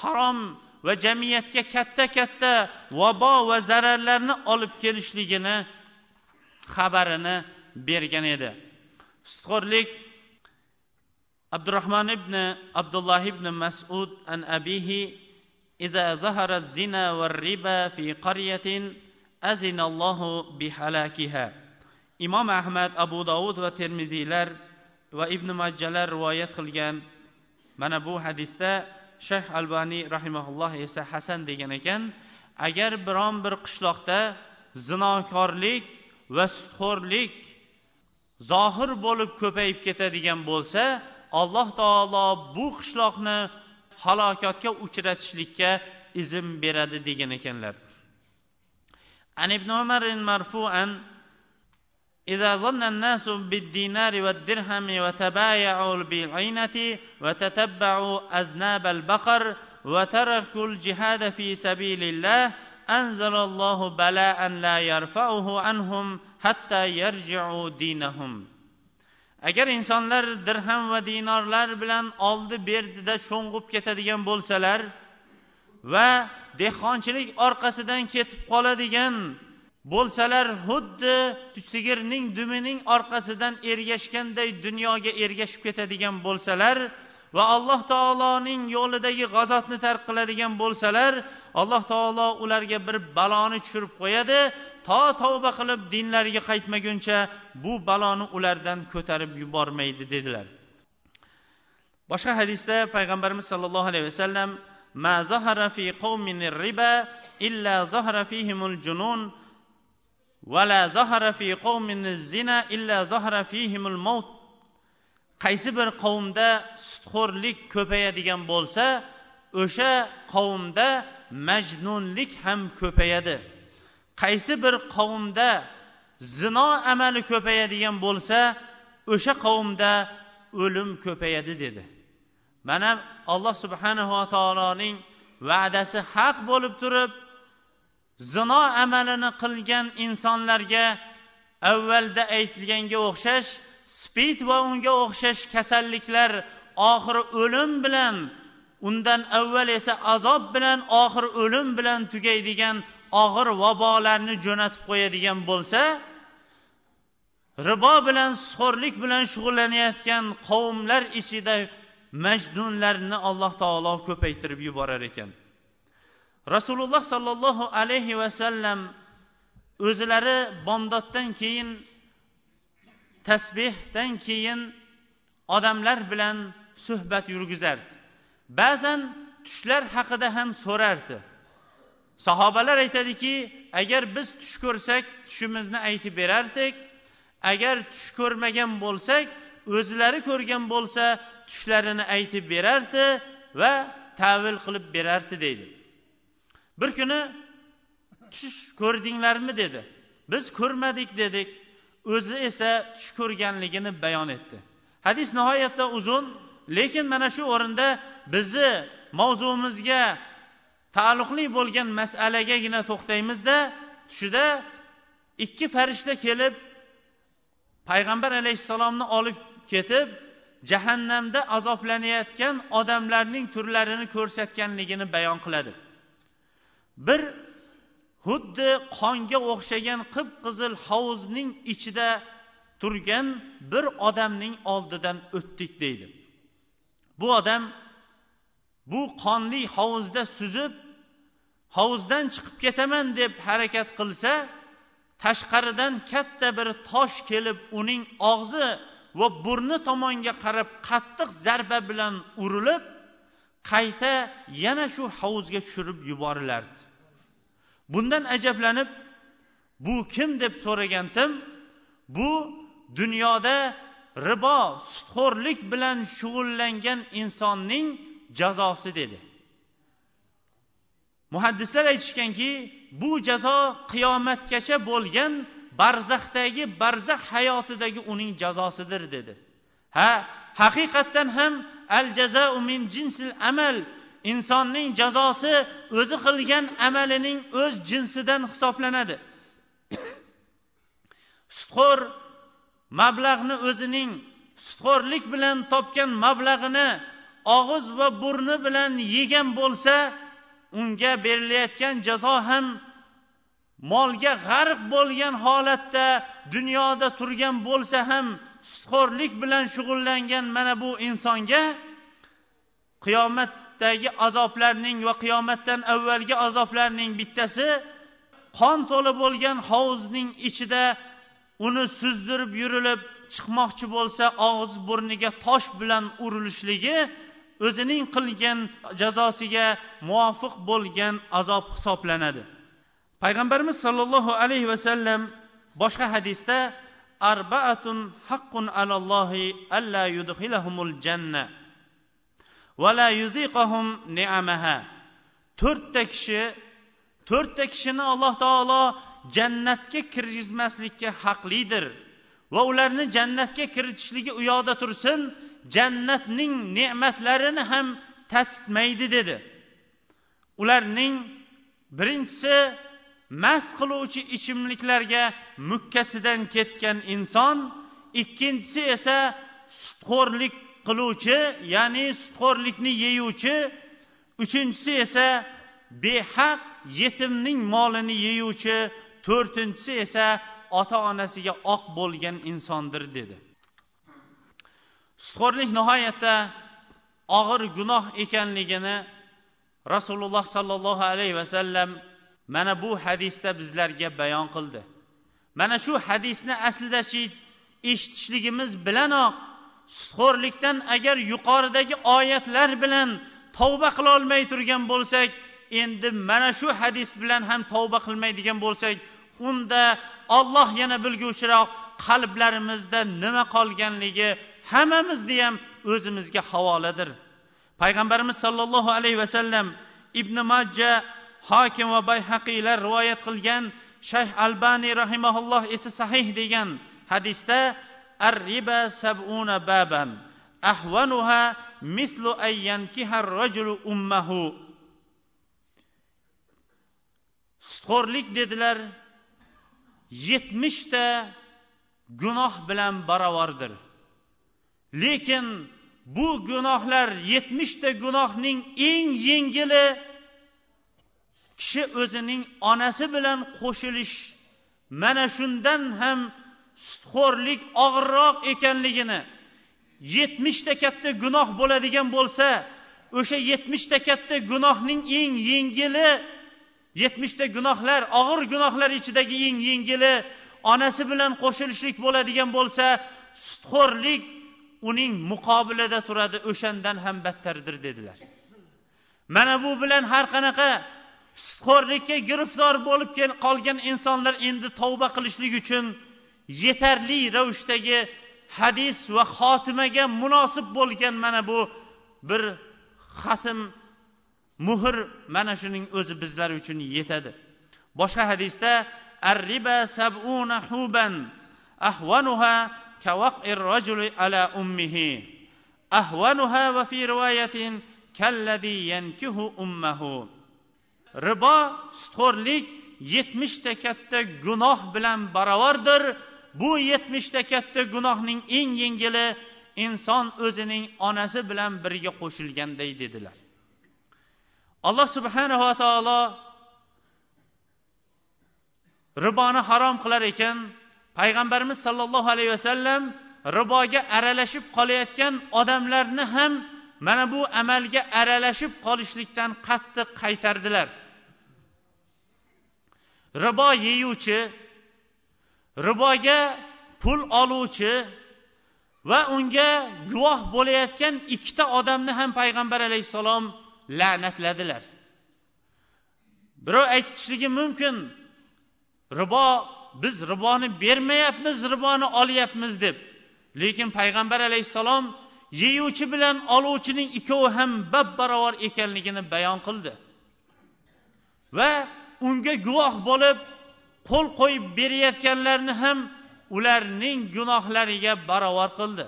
harom va jamiyatga katta katta vabo va zararlarni olib kelishligini xabarini bergan edi sutxo'rlik abdurahmon ibn abdulloh ibn masud an abihi إذا ظهر الزنا والربا في قرية azinallohu bihalakiha. Imom ahmad abu dovud va termiziylar va ibn majjalar rivoyat qilgan. Mana bu hadisda shayx albaniy rahimaulloh esa hasan degan ekan agar biron bir qishloqda zinokorlik va sutxo'rlik zohir bo'lib ko'payib ketadigan bo'lsa alloh taolo bu qishloqni halokatga uchratishlikka izn beradi degan ekanlar. عن ابن عمر مرفوعا إذا ظن الناس بالدينار والدرهم وتبايعوا بالعينة وتتبعوا أذناب البقر وتركوا الجهاد في سبيل الله أنزل الله بلاء لا يرفعه عنهم حتى يرجعوا دينهم agar insonlar dirham va dinorlar bilan oldi berdida sho'ng'ib ketadigan bo'lsalar va dehqonchilik orqasidan ketib qoladigan bo'lsalar xuddi sigirning dumining orqasidan ergashganday dunyoga ergashib ketadigan bo'lsalar va alloh taoloning yo'lidagi g'azotni tark qiladigan bo'lsalar alloh taolo ularga bir baloni tushirib qo'yadi to tavba qilib dinlariga qaytmaguncha bu baloni ulardan ko'tarib yubormaydi dedilar. Boshqa hadisda payg'ambarimiz sollallohu alayhi vasallam ma zahara fi qawmin الربا illa ظهر فيهم الجنون ولا ظهر في قوم qawmin zina illa zahara fihimul maut. Qaysi bir qavmda sutxo'rlik ko'payadigan bo'lsa o'sha qavmda majnunlik ham ko'payadi. Qaysi bir qavmda zino amali ko'payadigan bo'lsa o'sha qavmda o'lim ko'payadi dedi. Mana alloh subhanava taoloning va'dasi haq bo'lib turib zino amalini qilgan insonlarga avvalda aytilganga o'xshash spid va unga o'xshash kasalliklar oxiri o'lim bilan undan avval esa azob bilan oxiri o'lim bilan tugaydigan og'ir vabolarni jo'natib qo'yadigan bo'lsa ribo bilan sutxo'rlik bilan shug'ullanayotgan qavmlar ichida majdunlarni alloh taolo ko'paytirib yuborar ekan. Rasululloh sollallohu alayhi vasallam o'zlari bomdoddan keyin tasbehdan keyin odamlar bilan suhbat yurgizardi. Ba'zan tushlar haqida ham so'rardi. Sahobalar aytadiki agar biz tush ko'rsak tushimizni aytib berardik. Agar tush ko'rmagan bo'lsak o'zlari ko'rgan bo'lsa tushlarini aytib berardi va tavil qilib berardi deydi. Bir kuni tush ko'rdinglarmi dedi. Biz ko'rmadik dedik. O'zi esa tush ko'rganligini bayon etdi. Hadis nihoyatda uzun lekin mana shu o'rinda bizni mavzumizga taalluqli bo'lgan masalagagina to'xtaymizda tushida ikki farishta kelib payg'ambar alayhissalomni olib ketib jahannamda azoblanayotgan odamlarning turlarini ko'rsatganligini bayon qiladi. Bir xuddi qonga o'xshagan qip qizil hovuzning ichida turgan bir odamning oldidan o'tdik deydi. Bu odam bu qonli hovuzda suzib hovuzdan chiqib ketaman deb harakat qilsa tashqaridan katta bir tosh kelib uning og'zi va burni tomonga qarab qattiq zarba bilan urilib qayta yana shu hovuzga tushirib yuborilardi. Bundan ajablanib bu kim? deb so'ragandim bu dunyoda ribo sutxo'rlik bilan shug'ullangan insonning jazosi dedi. Muhaddislar aytishganki bu jazo qiyomatgacha bo'lgan barzaxdagi barzax hayotidagi uning jazosidir dedi. Ha haqiqatdan ham al jazau min jinsil amal insonning jazosi o'zi qilgan amalining o'z jinsidan hisoblanadi. Sutxo'r mablag'ni o'zining sutxo'rlik bilan topgan mablag'ini og'iz va burni bilan yegan bo'lsa unga berilayotgan jazo ham molga g'arq bo'lgan holatda dunyoda turgan bo'lsa ham sutxo'rlik bilan shug'ullangan mana bu insonga qiyomatdagi azoblarning va qiyomatdan avvalgi azoblarning bittasi qon to'la bo'lgan hovuzning ichida uni suzdirib yurilib chiqmoqchi bo'lsa og'iz burniga tosh bilan urilishligi o'zining qilgan jazosiga muvofiq bo'lgan azob hisoblanadi. Payg'ambarimiz sollallohu alayhi vasallam boshqa hadisda arbaatun haqqun alallohi alla yudxilahumul janna va la yuziqahum ni'amaha. To'rtta kishi to'rtta kishini alloh taolo jannatga kirgizmaslikka haqlidir va ularni jannatga kiritishligi u yoqda tursin jannatning ne'matlarini ham tatitmaydi dedi. Ularning birinchisi mast qiluvchi ichimliklarga mukkasidan ketgan inson ikkinchisi esa sutxo'rlik qiluvchi ya'ni sutxo'rlikni yeyuvchi uchinchisi esa behaq yetimning molini yeyuvchi to'rtinchisi esa ota onasiga oq bo'lgan insondir dedi. Sutxo'rlik nihoyatda og'ir gunoh ekanligini rasululloh sollallohu alayhi vasallam mana bu hadisda bizlarga bayon qildi. Mana shu hadisni aslida eshitishligimiz bilanoq sutxo'rlikdan agar yuqoridagi oyatlar bilan tavba qilolmay turgan bo'lsak endi mana shu hadis bilan ham tavba qilmaydigan bo'lsak unda olloh yana bilguvchiroq qalblarimizda nima qolganligi hammamizni ham o'zimizga havoladir. Payg'ambarimiz sollallohu alayhi vasallam ibn majja hokim va bayhaqiylar rivoyat qilgan shayx albaniy rahimaulloh esa sahih degan hadisda ar riba sabuna baban ahvanuha mislu ayyankiha rajulu ummahu. Sutxo'rlik dedilar yetmishta gunoh bilan barobardir lekin bu gunohlar yetmishta gunohning eng yengili kishi o'zining onasi bilan qo'shilish mana shundan ham sutxo'rlik og'irroq ekanligini yetmishta katta gunoh bo'ladigan bo'lsa o'sha yetmishta katta gunohning eng yengili yetmishta gunohlar og'ir gunohlar ichidagi eng yengili onasi bilan qo'shilishlik bo'ladigan bo'lsa sutxo'rlik uning muqobilida turadi o'shandan ham battardir dedilar. Mana bu bilan har qanaqa sutxo'rlikka giriftor bo'lib qolgan insonlar endi tavba qilishlik uchun yetarli ravishdagi hadis va xotimaga munosib bo'lgan mana bu bir xatm muhr mana shuning o'zi bizlar uchun yetadi. Boshqa hadisda arriba sabuna huban ahvanuha kavaqir rajuli ala ummihi ahvanuha va fi rivoyatin kalladhi yankihu ummahu. Ribo sutxo'rlik yetmishta katta gunoh bilan barobardir bu yetmishta katta gunohning eng yengili inson o'zining onasi bilan birga qo'shilganday dedilar. Alloh subhanava taolo riboni harom qilar ekan. Payg'ambarimiz sollallohu alayhi vasallam riboga aralashib qolayotgan odamlarni ham mana bu amalga aralashib qolishlikdan qattiq qaytardilar. Ribo yeyuvchi riboga pul oluvchi va unga guvoh bo'layotgan ikkita odamni ham payg'ambar alayhissalom la'natladilar. Birov aytishligi mumkin ribo biz riboni bermayapmiz riboni olyapmiz deb. Lekin payg'ambar alayhissalom yeyuvchi bilan oluvchining ikkovi ham bab barobar ekanligini bayon qildi. Va unga guvoh bo'lib qo'l qo'yib berayotganlarni ham ularning gunohlariga barobar qildi.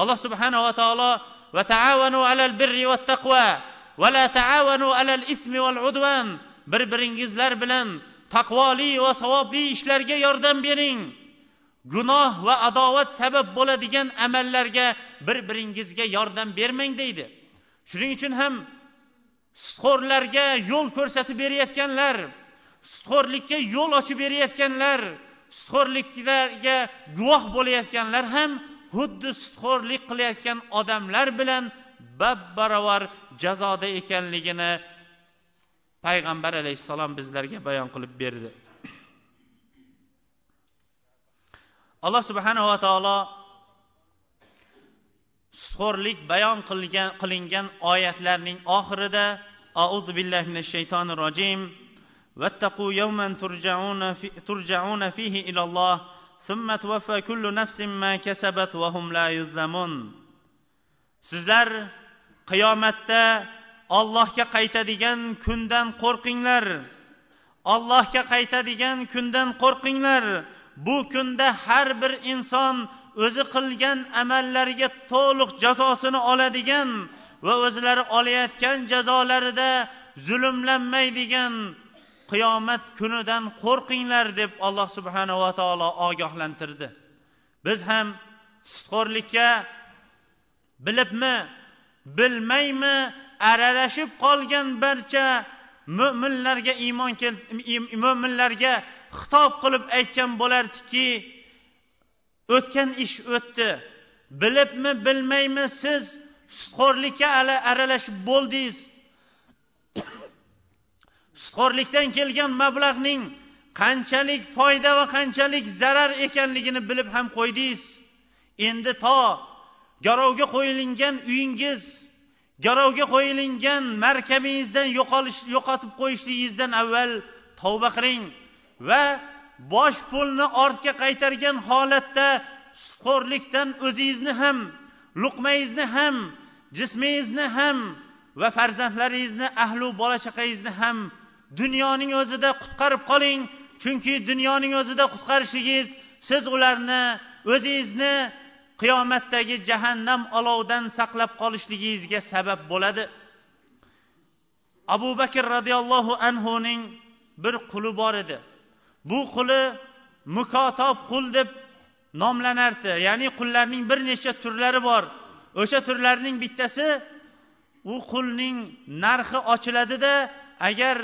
Alloh subhanava taolo va taavanu alal birri va taqvo va la taavanu alal ismi val udvan bir biringizlar bilan taqvoli va savobli ishlarga yordam bering. Gunoh va adovat sabab bo'ladigan amallarga bir biringizga yordam bermang deydi. Shuning uchun ham sutxo'rlarga yo'l ko'rsatib berayotganlar sutxo'rlikka yo'l ochib berayotganlar sutxo'rliklarga guvoh bo'layotganlar ham xuddi sutxo'rlik qilayotgan odamlar bilan bab baravar jazoda ekanligini payg'ambar alayhissalom bizlarga bayon qilib berdi. Alloh subhanava taolo sutxo'rlik bayon qilingan qilingan oyatlarning oxirida auzu billahi minash shaytonir rojim واتقوا يوما ترجعون, في ترجعون فيه الى الله ثم توفى كل نفس ما كسبت وهم لا يظلمون sizlar qiyomatda ollohga qaytadigan kundan qo'rqinglar ollohga qaytadigan kundan qo'rqinglar bu kunda har bir inson o'zi qilgan amallariga to'liq jazosini oladigan va o'zlari olayotgan jazolarida zulmlanmaydigan qiyomat kunidan qo'rqinglar deb alloh subhanava taolo ogohlantirdi. Biz ham sutxo'rlikka bilibmi bilmaymi aralashib qolgan barcha mo'minlarga iymon mo'minlarga xitob qilib aytgan bo'lardiki o'tgan ish o'tdi. Bilibmi bilmaymi siz sutxo'rlikka aralashib bo'ldingiz. Sutxo'rlikdan kelgan mablag'ning qanchalik foyda va qanchalik zarar ekanligini bilib ham qo'ydingiz. Endi to garovga qo'yilingan uyingiz garovga qo'yilingan markabingizdan yo'qotib qo'yishligingizdan avval tavba qiling va bosh pulni ortga qaytargan holatda sutxo'rlikdan o'zingizni ham luqmangizni ham jismingizni ham va farzandlaringizni ahlu bola chaqangizni ham dunyoning o'zida qutqarib qoling. Chunki dunyoning o'zida qutqarishingiz siz ularni o'zingizni qiyomatdagi jahannam olovidan saqlab qolishligingizga sabab bo'ladi. Abu bakr roziyallohu anhuning bir quli bor edi. Bu quli mukotob qul deb nomlanardi. Ya'ni qullarning bir necha turlari bor. O'sha turlarning bittasi u qulning narxi ochiladida agar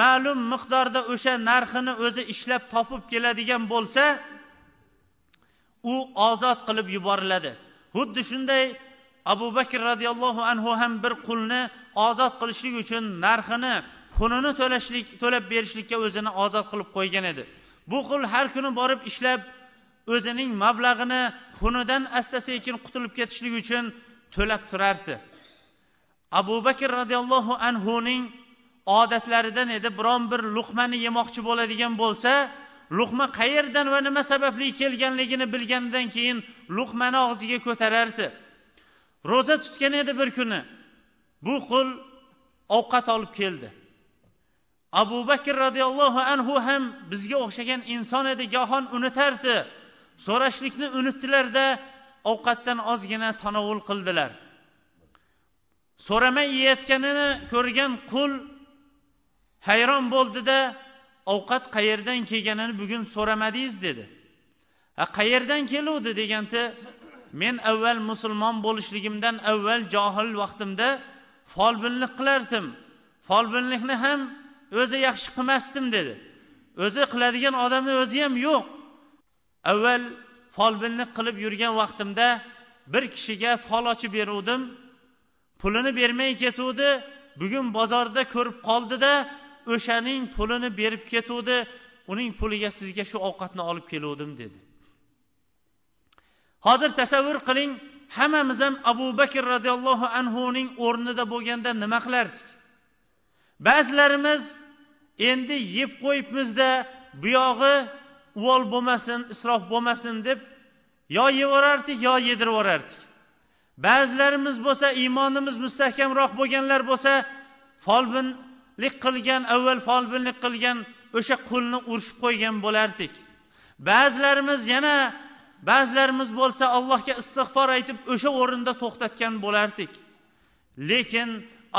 ma'lum miqdorda o'sha narxini o'zi ishlab topib keladigan bo'lsa u ozod qilib yuboriladi. Xuddi shunday abu bakr roziyallohu anhu ham bir qulni ozod qilishlik uchun narxini xunini to'lashlik to'lab berishlikka o'zini ozod qilib qo'ygan edi. Bu qul har kuni borib ishlab o'zining mablag'ini xunidan asta sekin qutulib ketishlik uchun to'lab turardi. Abu bakr roziyallohu anhuning odatlaridan edi. Biron bir luqmani yemoqchi bo'ladigan bo'lsa luqma qayerdan va nima sababli kelganligini bilgandan keyin luqmani og'ziga ko'tarardi. Ro'za tutgan edi bir kuni. Bu qul ovqat olib keldi. Abu bakr roziyallohu anhu ham bizga o'xshagan inson edi gohon unutardi so'rashlikni unutdilarda ovqatdan ozgina tanovul qildilar. So'ramay yeyayotganini ko'rgan qul hayron bo'ldida ovqat qayerdan kelganini bugun so'ramadingiz dedi. Ha qayerdan keluvdi deganda men avval musulmon bo'lishligimdan avval johil vaqtimda folbinlik qilardim. Folbinlikni ham o'zi yaxshi qilmasdim dedi. O'zi qiladigan odamni o'zi ham yo'q. Avval folbinlik qilib yurgan vaqtimda bir kishiga fol ochib beruvdim. Pulini bermay ketuvdi. Bugun bozorda ko'rib qoldida o'shaning pulini berib ketuvdi uning puliga sizga shu ovqatni olib keluvdim dedi. Hozir tasavvur qiling hammamiz ham abu bakr roziyallohu anhuning o'rnida bo'lganda nima qilardik? Ba'zilarimiz endi yeb qo'yibmizda buyog'i uvol bo'lmasin isrof bo'lmasin deb yo yevorardik yo yedirib yuborardik ba'zilarimiz bo'lsa iymonimiz mustahkamroq bo'lganlar bo'lsa folbin folbinlik qilgan avval folbinlik qilgan o'sha qulni urishib qo'ygan bo'lardik. Ba'zilarimiz yana ba'zilarimiz bo'lsa allohga istig'for aytib o'sha o'rinda to'xtatgan bo'lardik. Lekin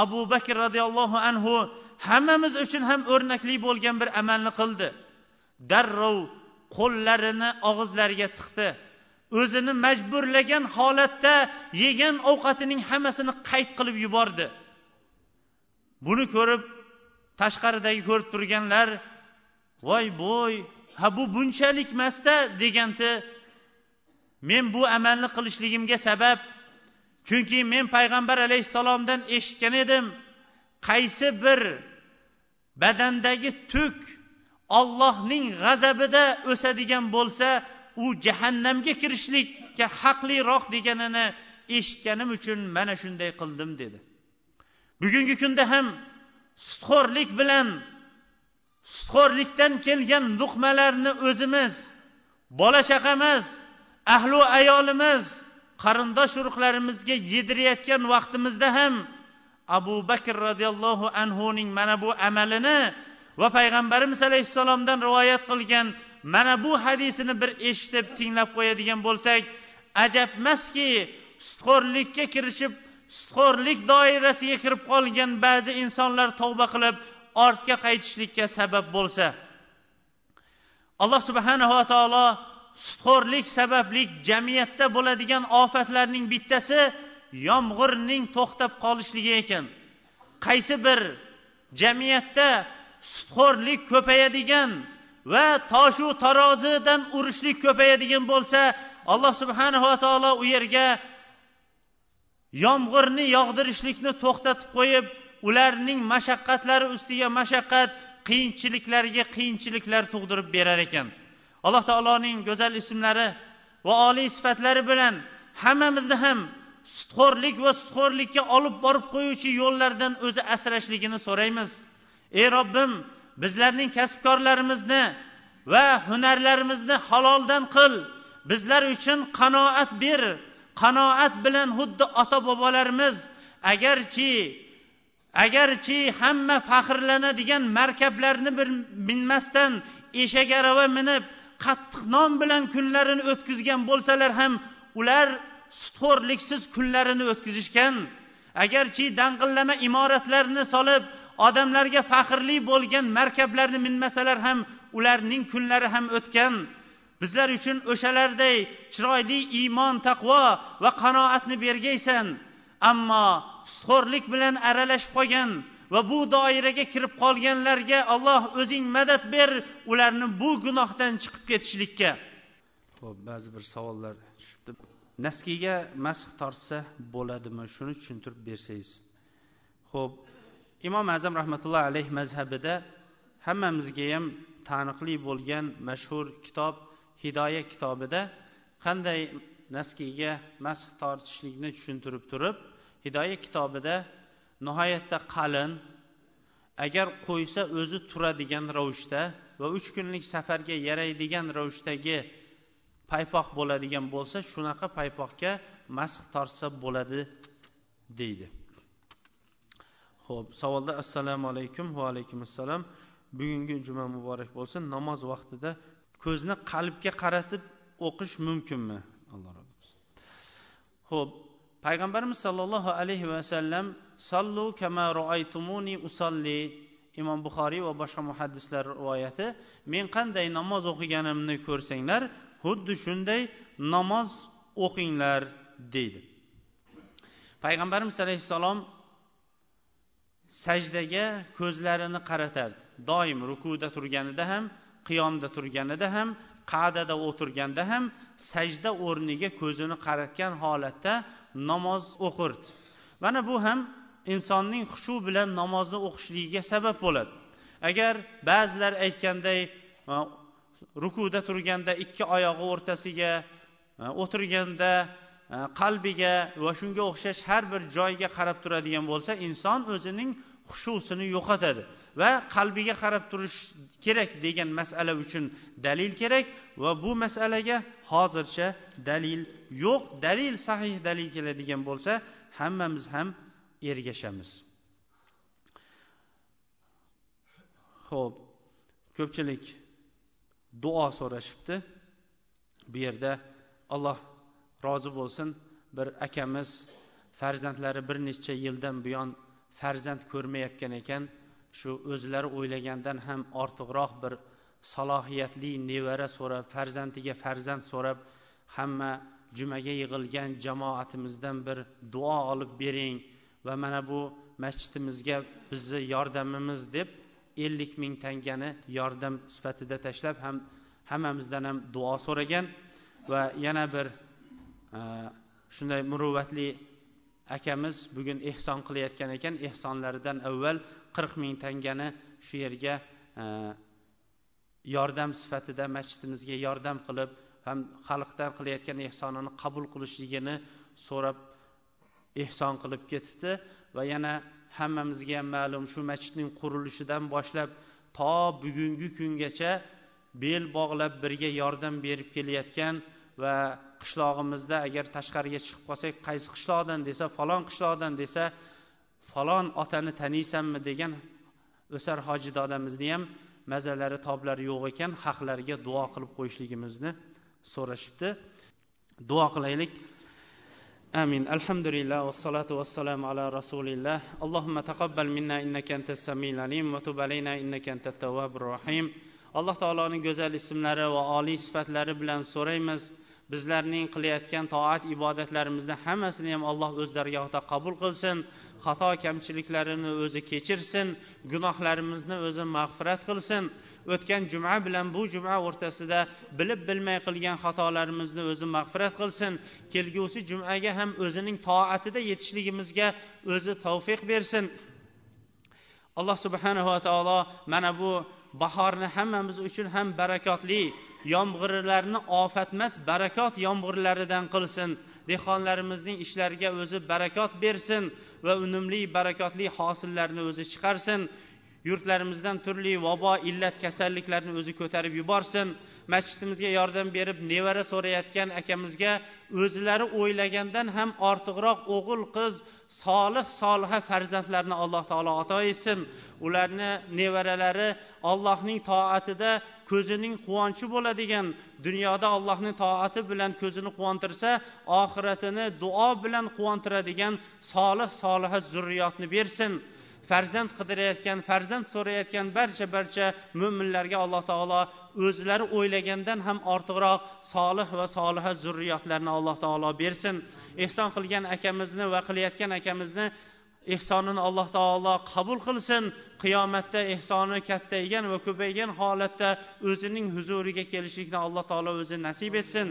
abu bakr roziyallohu anhu hammamiz uchun ham o'rnakli bo'lgan bir amalni qildi. Darrov qo'llarini og'izlariga tiqdi. O'zini majburlagan holatda yegan ovqatining hammasini qayd qilib yubordi. Buni ko'rib tashqaridagi ko'rib turganlar voy bo'y ha bu bunchalik emasda deganda men bu amalni qilishligimga sabab chunki men payg'ambar alayhissalomdan eshitgan edim qaysi bir badandagi tuk ollohning g'azabida o'sadigan bo'lsa u jahannamga kirishlikka haqliroq deganini eshitganim uchun mana shunday qildim dedi. Bugungi kunda ham sutxo'rlik bilan sutxo'rlikdan kelgan luqmalarni o'zimiz bola chaqamiz ahlu ayolimiz qarindosh urug'larimizga yedirayotgan vaqtimizda ham abu bakr roziyallohu anhuning mana bu amalini va payg'ambarimiz alayhissalomdan rivoyat qilgan mana bu hadisini bir eshitib tinglab qo'yadigan bo'lsak ajabmaski sutxo'rlikka kirishib sutxo'rlik doirasiga kirib qolgan ba'zi insonlar tavba qilib ortga qaytishlikka sabab bo'lsa. Alloh subhanava taolo sutxo'rlik sababli jamiyatda bo'ladigan ofatlarning bittasi yomg'irning to'xtab qolishligi ekan. Qaysi bir jamiyatda sutxo'rlik ko'payadigan va toshu tarozidan urishlik ko'payadigan bo'lsa alloh subhanava taolo u yerga yomg'irni yog'dirishlikni to'xtatib qo'yib ularning mashaqqatlari ustiga mashaqqat qiyinchiliklarga qiyinchiliklar tug'dirib berar ekan. Alloh taoloning go'zal ismlari va oliy sifatlari bilan hammamizni ham sutxo'rlik va sutxo'rlikka olib borib qo'yuvchi yo'llardan o'zi asrashligini so'raymiz. Ey robbim bizlarning kasbkorlarimizni va hunarlarimizni haloldan qil. Bizlar uchun qanoat ber qanoat bilan xuddi ota bobolarimiz agarchi agarchi hamma faxrlanadigan markablarni bir minmasdan eshak arava minib qattiq non bilan kunlarini o'tkazgan bo'lsalar ham ular sutxo'rliksiz kunlarini o'tkazishgan. Agarchi dang'illama imoratlarni solib odamlarga faxrli bo'lgan markablarni minmasalar ham ularning kunlari ham o'tgan. Bizlar uchun o'shalarday chiroyli iymon taqvo va qanoatni bergaysan. Ammo sutxo'rlik bilan aralashib qolgan va bu doiraga kirib qolganlarga alloh o'zing madad ber ularni bu gunohdan chiqib ketishlikka. Ho'p ba'zi bir savollar tushibdi. Naskiga masx tortsa bo'ladimi? Shuni tushuntirib bersangiz. Ho'p imom azam rahmatullohi alayhi mazhabida hammamizga ham taniqli bo'lgan mashhur kitob hidoya kitobida qanday naskiga masx tortishlikni tushuntirib turib hidoya kitobida nihoyatda qalin agar qo'ysa o'zi turadigan ravishda va uch kunlik safarga yaraydigan ravishdagi paypoq bo'ladigan bo'lsa shunaqa paypoqga masx tortsa bo'ladi deydi. Ho'p savolda assalomu alaykum va alaykum assalom bugungi juma muborak bo'lsin. Namoz vaqtida ko'zni qalbga qaratib o'qish mumkinmi? Alloh rozi bo'lsin ho'p payg'ambarimiz sollallohu alayhi vasallam sallu kama roaytumuni usolli imom buxoriy va boshqa muhaddislar rivoyati men qanday namoz o'qiganimni ko'rsanglar xuddi shunday namoz o'qinglar deydi. Payg'ambarimiz alayhissalom sajdaga ko'zlarini qaratardi. Doim rukuda turganida ham qiyomda turganida ham qa'dada o'tirganda ham sajda o'rniga ko'zini qaratgan holatda namoz o'qirdi. Mana bu ham insonning xushu bilan namozni o'qishligiga sabab bo'ladi. Agar ba'zilar aytganday rukuda turganda ikki oyog'i o'rtasiga o'tirganda qalbiga va shunga o'xshash har bir joyga qarab turadigan bo'lsa inson o'zining xushusini yo'qotadi. Va qalbiga qarab turish kerak degan masala uchun dalil kerak va bu masalaga hozircha dalil yo'q. Dalil sahih dalil keladigan bo'lsa hammamiz ham ergashamiz. Ho'p ko'pchilik duo so'rashibdi. Bu yerda alloh rozi bo'lsin. Bir akamiz farzandlari bir necha yildan buyon farzand ko'rmayotgan ekan. Shu o'zlari o'ylagandan ham ortiqroq bir salohiyatli nevara so'rab farzandiga farzand so'rab hamma jumaga yig'ilgan jamoatimizdan bir duo olib bering va mana bu masjidimizga bizni yordamimiz deb ellik ming tangani yordam sifatida tashlab ham hammamizdan ham duo so'ragan va yana bir e, shunday muruvvatli akamiz bugun ehson qilayotgan ekan. Ehsonlaridan avval qirq ming tangani shu yerga e, yordam sifatida masjidimizga yordam qilib ham xalqdan qilayotgan ehsonini qabul qilishligini so'rab ehson qilib ketibdi va yana hammamizga ham ma'lum shu masjidning qurilishidan boshlab to bugungi kungacha bel bog'lab birga yordam berib kelayotgan va qishlog'imizda agar tashqariga chiqib qolsak qaysi qishloqdan desa falon qishloqdan desa falon otani taniysanmi degan o'sar hoji dodamizni ham mazalari toblari yo'q ekan haqlariga duo qilib qo'yishligimizni so'rashibdi duo qilaylik آمين الحمد لله والصلاة والسلام على رسول الله اللهم تقبل منا إنك أنت السميع العليم وتب علينا إنك أنت التواب الرحيم alloh taoloning go'zal ismlari va oliy sifatlari bilan so'raymiz Bizlarning qilayotgan toat ibodatlarimizni hammasini ham alloh o'z dargohida qabul qilsin xato kamchiliklarini o'zi kechirsin gunohlarimizni o'zi mag'firat qilsin. O'tgan juma bilan bu juma o'rtasida bilib bilmay qilgan xatolarimizni o'zi mag'firat qilsin. Kelgusi jumaga ham o'zining toatida yetishligimizga o'zi tavfiq bersin. Alloh subhanava taolo mana bu bahorni hammamiz uchun ham barakotli yomg'irlarni ofatmas barakot yomg'irlaridan qilsin. Dehqonlarimizning ishlariga o'zi barakot bersin va unumli barakotli hosillarni o'zi chiqarsin. Yurtlarimizdan turli vabo illat kasalliklarni o'zi ko'tarib yuborsin. Masjidimizga yordam berib nevara so'rayotgan akamizga o'zlari o'ylagandan ham ortiqroq o'g'il qiz solih soliha farzandlarni alloh taolo ato etsin. Ularni nevaralari allohning toatida ko'zining quvonchi bo'ladigan dunyoda allohning toati bilan ko'zini quvontirsa oxiratini duo bilan quvontiradigan solih soliha zurriyotni bersin. Farzand qidirayotgan farzand so'rayotgan barcha barcha mo'minlarga alloh taolo o'zlari o'ylagandan ham ortiqroq solih va soliha zurriyotlarni alloh taolo bersin. Ehson qilgan akamizni va qilayotgan akamizni ehsonini alloh taolo qabul qilsin. Qiyomatda ehsoni kattaygan va ko'paygan holatda o'zining huzuriga kelishlikni alloh taolo o'zi nasib etsin.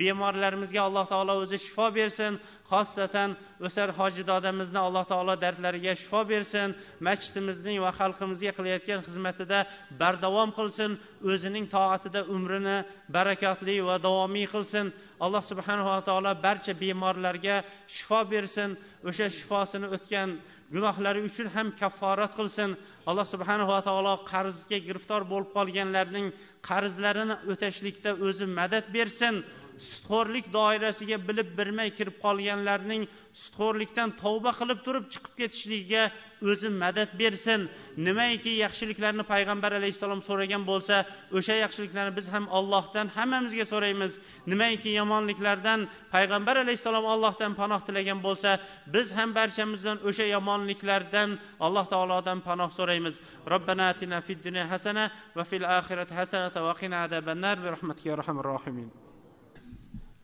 Bemorlarimizga alloh taolo o'zi shifo bersin. Xosatan o'sar hoji dodamizni alloh taolo dardlariga shifo bersin. Masjidimizning va xalqimizga qilayotgan xizmatida bardavom qilsin. O'zining toatida umrini barakotli va davomiy qilsin. Alloh subhanava taolo barcha bemorlarga shifo bersin. O'sha shifosini o'tgan gunohlari uchun ham kafforat qilsin. Alloh subhanava taolo qarzga giriftor bo'lib qolganlarning qarzlarini o'tashlikda o'zi madad bersin. Sutxo'rlik doirasiga bilib bilmay kirib qolganlarning sutxo'rlikdan tavba qilib turib chiqib ketishligiga o'zi madad bersin. Nimaiki yaxshiliklarni payg'ambar alayhissalom so'ragan bo'lsa o'sha yaxshiliklarni biz ham ollohdan hammamizga so'raymiz. Nimaiki yomonliklardan payg'ambar alayhissalom ollohdan panoh tilagan bo'lsa biz ham barchamizdan o'sha yomonliklardan alloh taolodan panoh so'raymiz. Robbana atina fid dunya hasana va fil oxirati hasanata va qina azabannar bi rahmatika ya arhamar rohimin.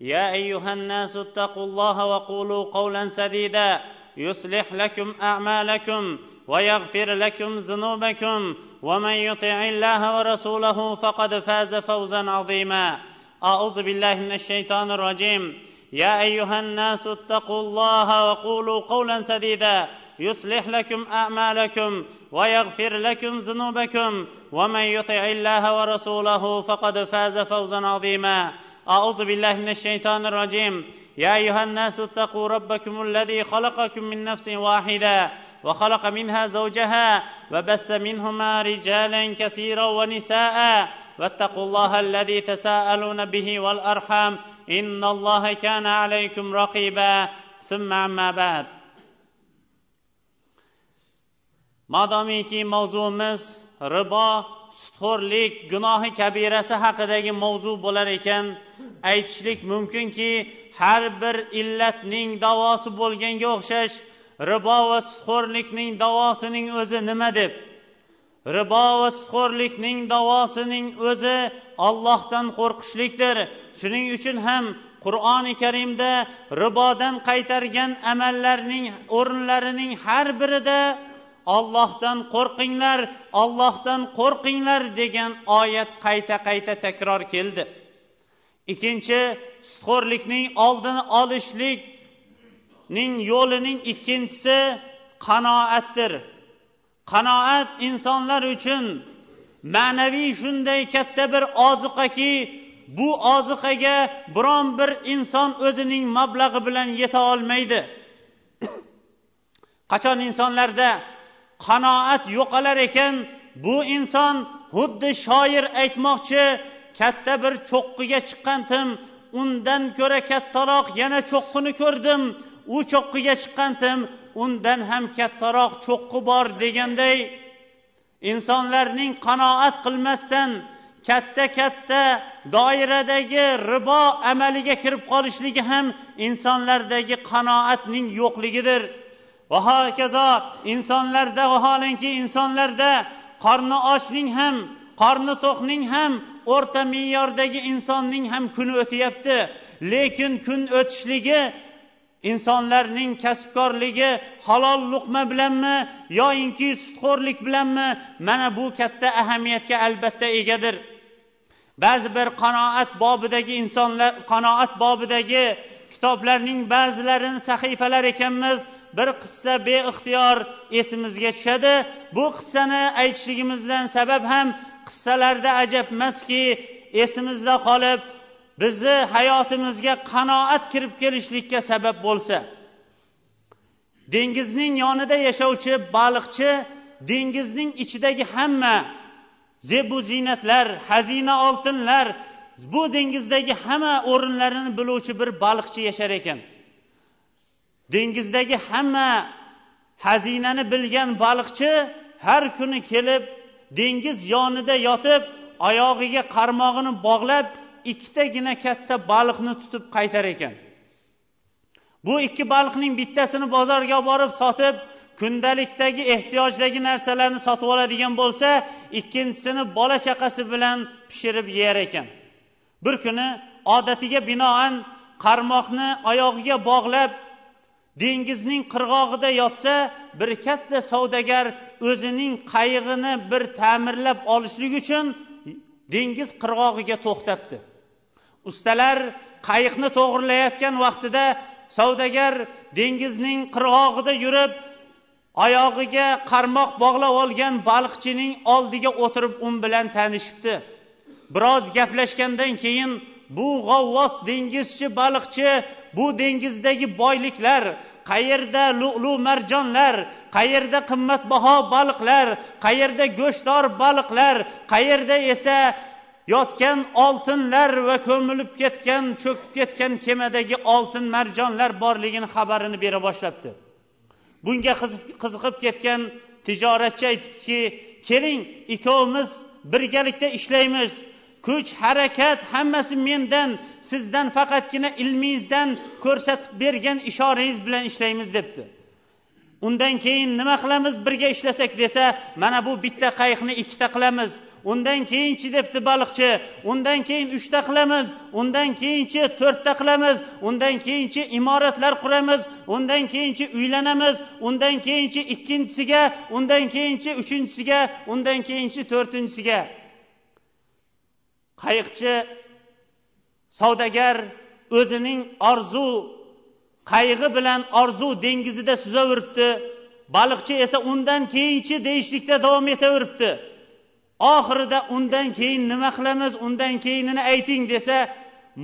يا أيها الناس اتقوا الله وقولوا قولا سديدا. يصلح لكم أعمالكم ويغفر لكم ذنوبكم. ومن يطع الله ورسوله فقد فاز فوزا عظيما. أعوذ بالله من الشيطان الرجيم. يا أيها الناس اتقوا الله وقولوا قولا سديدا. يصلح لكم أعمالكم ويغفر لكم ذنوبكم. ومن يطع الله ورسوله فقد فاز فوزا عظيما. أعوذ بالله من الشيطان الرجيم. يا أيها الناس اتقوا ربكم الذي خلقكم من نفس واحدة وخلق منها زوجها وبث منهما رجالا كثيرا ونساء واتقوا الله الذي تساءلون به والأرحام. إن الله كان عليكم رقيبا. ثم عما بعد. madomiki mavzuimiz ribo sutxo'rlik gunohi kabirasi haqidagi mavzu bo'lar ekan. Aytishlik mumkinki har bir illatning davosi bo'lganga o'xshash ribo va sutxo'rlikning davosining o'zi nima deb? Ribo va sutxo'rlikning davosining o'zi ollohdan qo'rqishlikdir. Shuning uchun ham qur'oni karimda ribodan qaytargan amallarning o'rinlarining har birida ollohdan qo'rqinglar ollohdan qo'rqinglar degan oyat qayta qayta takror keldi. Ikkinchi sutxo'rlikning oldini olishlikning yo'lining ikkinchisi qanoatdir. Qanoat insonlar uchun ma'naviy shunday katta bir oziqaki bu oziqaga biron bir inson o'zining mablag'i bilan yeta olmaydi. Qachon insonlarda qanoat yo'qolar ekan. Bu inson xuddi shoir aytmoqchi katta bir cho'qqiga chiqqandim undan ko'ra kattaroq yana cho'qqini ko'rdim. U cho'qqiga chiqqandim undan ham kattaroq cho'qqi bor deganday. Insonlarning qanoat qilmasdan katta katta doiradagi ribo amaliga kirib qolishligi ham insonlardagi qanoatning yo'qligidir. Va hokazo insonlarda vaholanki insonlarda qorni ochning ham qorni to'qning ham o'rta me'yordagi insonning ham kuni o'tyapti. Lekin kun o'tishligi insonlarning kasbkorligi halol luqma bilanmi yoyinki sutxo'rlik bilanmi mana bu katta ahamiyatga albatta egadir. Ba'zi bir qanoat bobidagi insonlar qanoat bobidagi kitoblarning ba'zilarini sahifalar ekanmiz bir qissa beixtiyor esimizga tushadi. Bu qissani aytishligimizdan sabab ham qissalarda ajabmaski esimizda qolib bizni hayotimizga qanoat kirib kelishlikka sabab bo'lsa. Dengizning yonida yashovchi baliqchi dengizning ichidagi hamma zebu ziynatlar xazina oltinlar bu dengizdagi hamma o'rinlarini biluvchi bir baliqchi yashar ekan. Dengizdagi hamma xazinani bilgan baliqchi har kuni kelib dengiz yonida yotib oyog'iga qarmog'ini bog'lab ikkitagina katta baliqni tutib qaytar ekan. Bu ikki baliqning bittasini bozorga olib borib sotib kundalikdagi ehtiyojdagi narsalarni sotib oladigan bo'lsa ikkinchisini bola chaqasi bilan pishirib yeyar ekan. Bir kuni odatiga binoan qarmoqni oyog'iga bog'lab dengizning qirg'og'ida yotsa bir katta savdogar o'zining qayig'ini bir ta'mirlab olishlik uchun dengiz qirg'og'iga to'xtabdi. Ustalar qayiqni to'g'irlayotgan vaqtida savdogar dengizning qirg'og'ida yurib oyog'iga qarmoq bog'lab olgan baliqchining oldiga o'tirib u bilan tanishibdi. Biroz gaplashgandan keyin bu g'avvos dengizchi baliqchi bu dengizdagi boyliklar qayerda lu'lu marjonlar qayerda qimmatbaho baliqlar qayerda go'shtdor baliqlar qayerda esa yotgan oltinlar va ko'milib ketgan cho'kib ketgan kemadagi oltin marjonlar borligini xabarini bera boshlabdi. Bunga qiziqib ketgan tijoratchi aytibdiki keling ikkovimiz birgalikda ishlaymiz. Kuch harakat hammasi mendan sizdan faqatgina ilmingizdan ko'rsatib bergan ishorangiz bilan ishlaymiz debdi. Undan keyin nima qilamiz birga ishlasak desa mana bu bitta qayiqni ikkita qilamiz. Undan keyinchi debdi baliqchi? Undan keyin uchta qilamiz. Undan keyinchi to'rtta qilamiz. Undan keyinchi imoratlar quramiz. Undan keyinchi uylanamiz. Undan keyinchi ikkinchisiga. Undan keyinchi uchinchisiga undan keyinchi to'rtinchisiga. Qayiqchi savdogar o'zining orzu qayg'i bilan orzu dengizida suzaveribdi. Baliqchi esa undan keyinchi deyishlikda davom etaveribdi. Oxirida undan keyin nima qilamiz undan keyinini ayting desa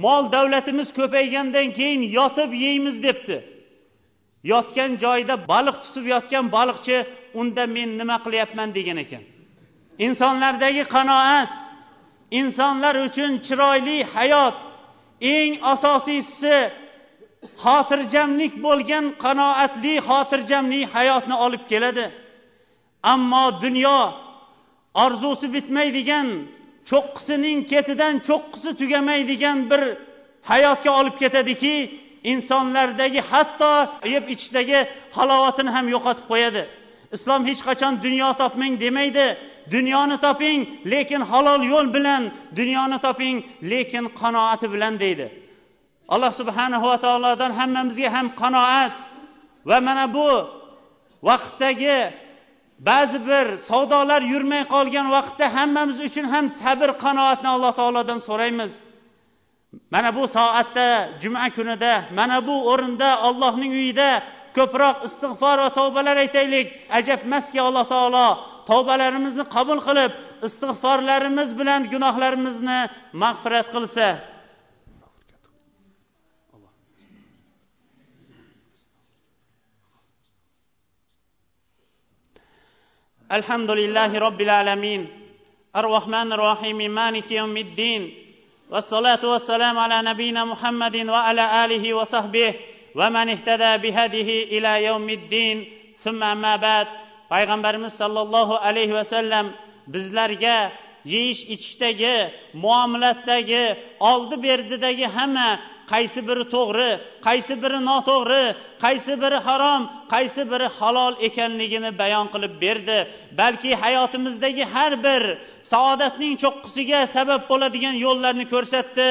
mol davlatimiz ko'paygandan keyin yotib yeymiz debdi. Yotgan joyida baliq tutib yotgan baliqchi unda men nima qilyapman? degan ekan. Insonlardagi qanoat insonlar uchun chiroyli hayot eng asosiysi xotirjamlik bo'lgan qanoatli xotirjamlik hayotni olib keladi. Ammo dunyo orzusi bitmaydigan cho'qqisining ketidan cho'qqisi tugamaydigan bir hayotga olib ketadiki insonlardagi hatto yeb ichishdagi halovatini ham yo'qotib qo'yadi. Islom hech qachon dunyo topmang demaydi. Dunyoni toping lekin halol yo'l bilan dunyoni toping lekin qanoati bilan deydi. Alloh subhanahu va taolodan hammamizga ham qanoat. Va mana bu vaqtdagi ba'zi bir savdolar yurmay qolgan vaqtda hammamiz uchun ham sabr qanoatni alloh taolodan so'raymiz. Mana bu soatda juma kunida mana bu o'rinda allohning uyida ko'proq istig'for va tavbalar aytaylik. Ajabmaski alloh taolo tavbalarimizni qabul qilib istig'forlarimiz bilan gunohlarimizni mag'firat qilsa. الحمد لله رب العالمين الرحمن الرحيم مالك يوم الدين والصلاة والسلام على نبينا محمد وعلى آله وصحبه ومن اهتدى بهديه إلى يوم الدين ثم أما بعد payg'ambarimiz sollallohu alayhi vasallam bizlarga yeyish ichishdagi muomalatdagi oldi berdidagi hamma qaysi biri to'g'ri qaysi biri noto'g'ri qaysi biri harom qaysi biri halol ekanligini bayon qilib berdi. Balki hayotimizdagi har bir saodatning cho'qqisiga sabab bo'ladigan yo'llarni ko'rsatdi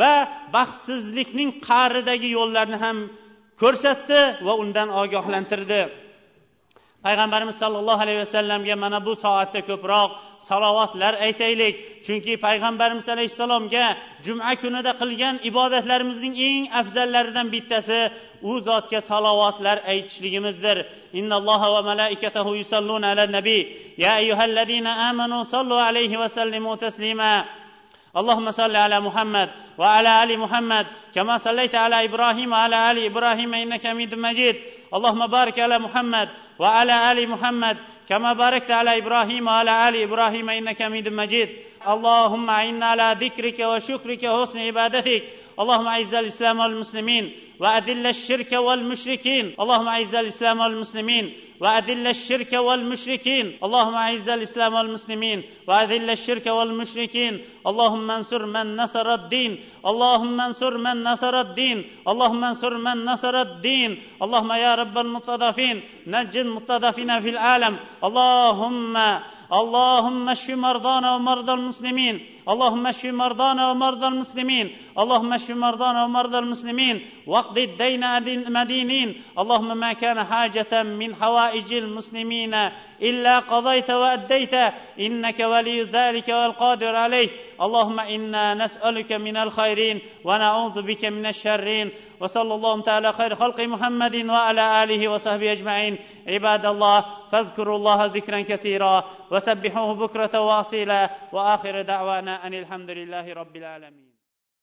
va baxtsizlikning qa'ridagi yo'llarni ham ko'rsatdi va undan ogohlantirdi. payg'ambarimiz sollallohu alayhi vasallamga mana bu soatda ko'proq salovatlar aytaylik chunki payg'ambarimiz alayhissalomga juma kunida qilgan ibodatlarimizning eng afzallaridan bittasi u zotga salovatlar aytishligimizdir innalloha va malaikatahu yusalluna ala nabiy ya ayyuhallazina amanu sallu alayhi va sallimu taslima اللهم صل على محمد وعلى ال محمد كما صليت على ابراهيم وعلى ال ابراهيم انك حميد مجيد اللهم بارك على محمد وعلى آل محمد كما باركت على إبراهيم وعلى آل إبراهيم إنك حميد مجيد. اللهم أعنا على ذكرك وشكرك وحسن عبادتك. اللهم أعز الإسلام والمسلمين وأذل الشرك والمشركين. اللهم أعز الإسلام والمسلمين وأذل الشرك والمشركين. اللهم أعز الإسلام والمسلمين. وأذل الشرك والمشركين. اللهم انصر من نصر الدين. اللهم انصر من نصر الدين. اللهم انصر من نصر الدين. اللهم يا رب المستضعفين نج المستضعفين في العالم. اللهم اللهم اشف مرضانا ومرضى المسلمين. اللهم اشف مرضانا ومرضى المسلمين. اللهم اشف مرضانا ومرضى المسلمين. واقض الدين المدينين اللهم ما كان حاجة من حوائج المسلمين إلا قضيت وأديت. إنك ولي ذلك والقادر عليه. اللهم إنا نسألك من الخيرين ونعوذ بك من الشرين وصلى الله تعالى خير خلق محمد وعلى آله وصحبه أجمعين. عباد الله فاذكروا الله ذكرا كثيرا وسبحوه بكرة واصيلا. وآخر دعوانا أن الحمد لله رب العالمين.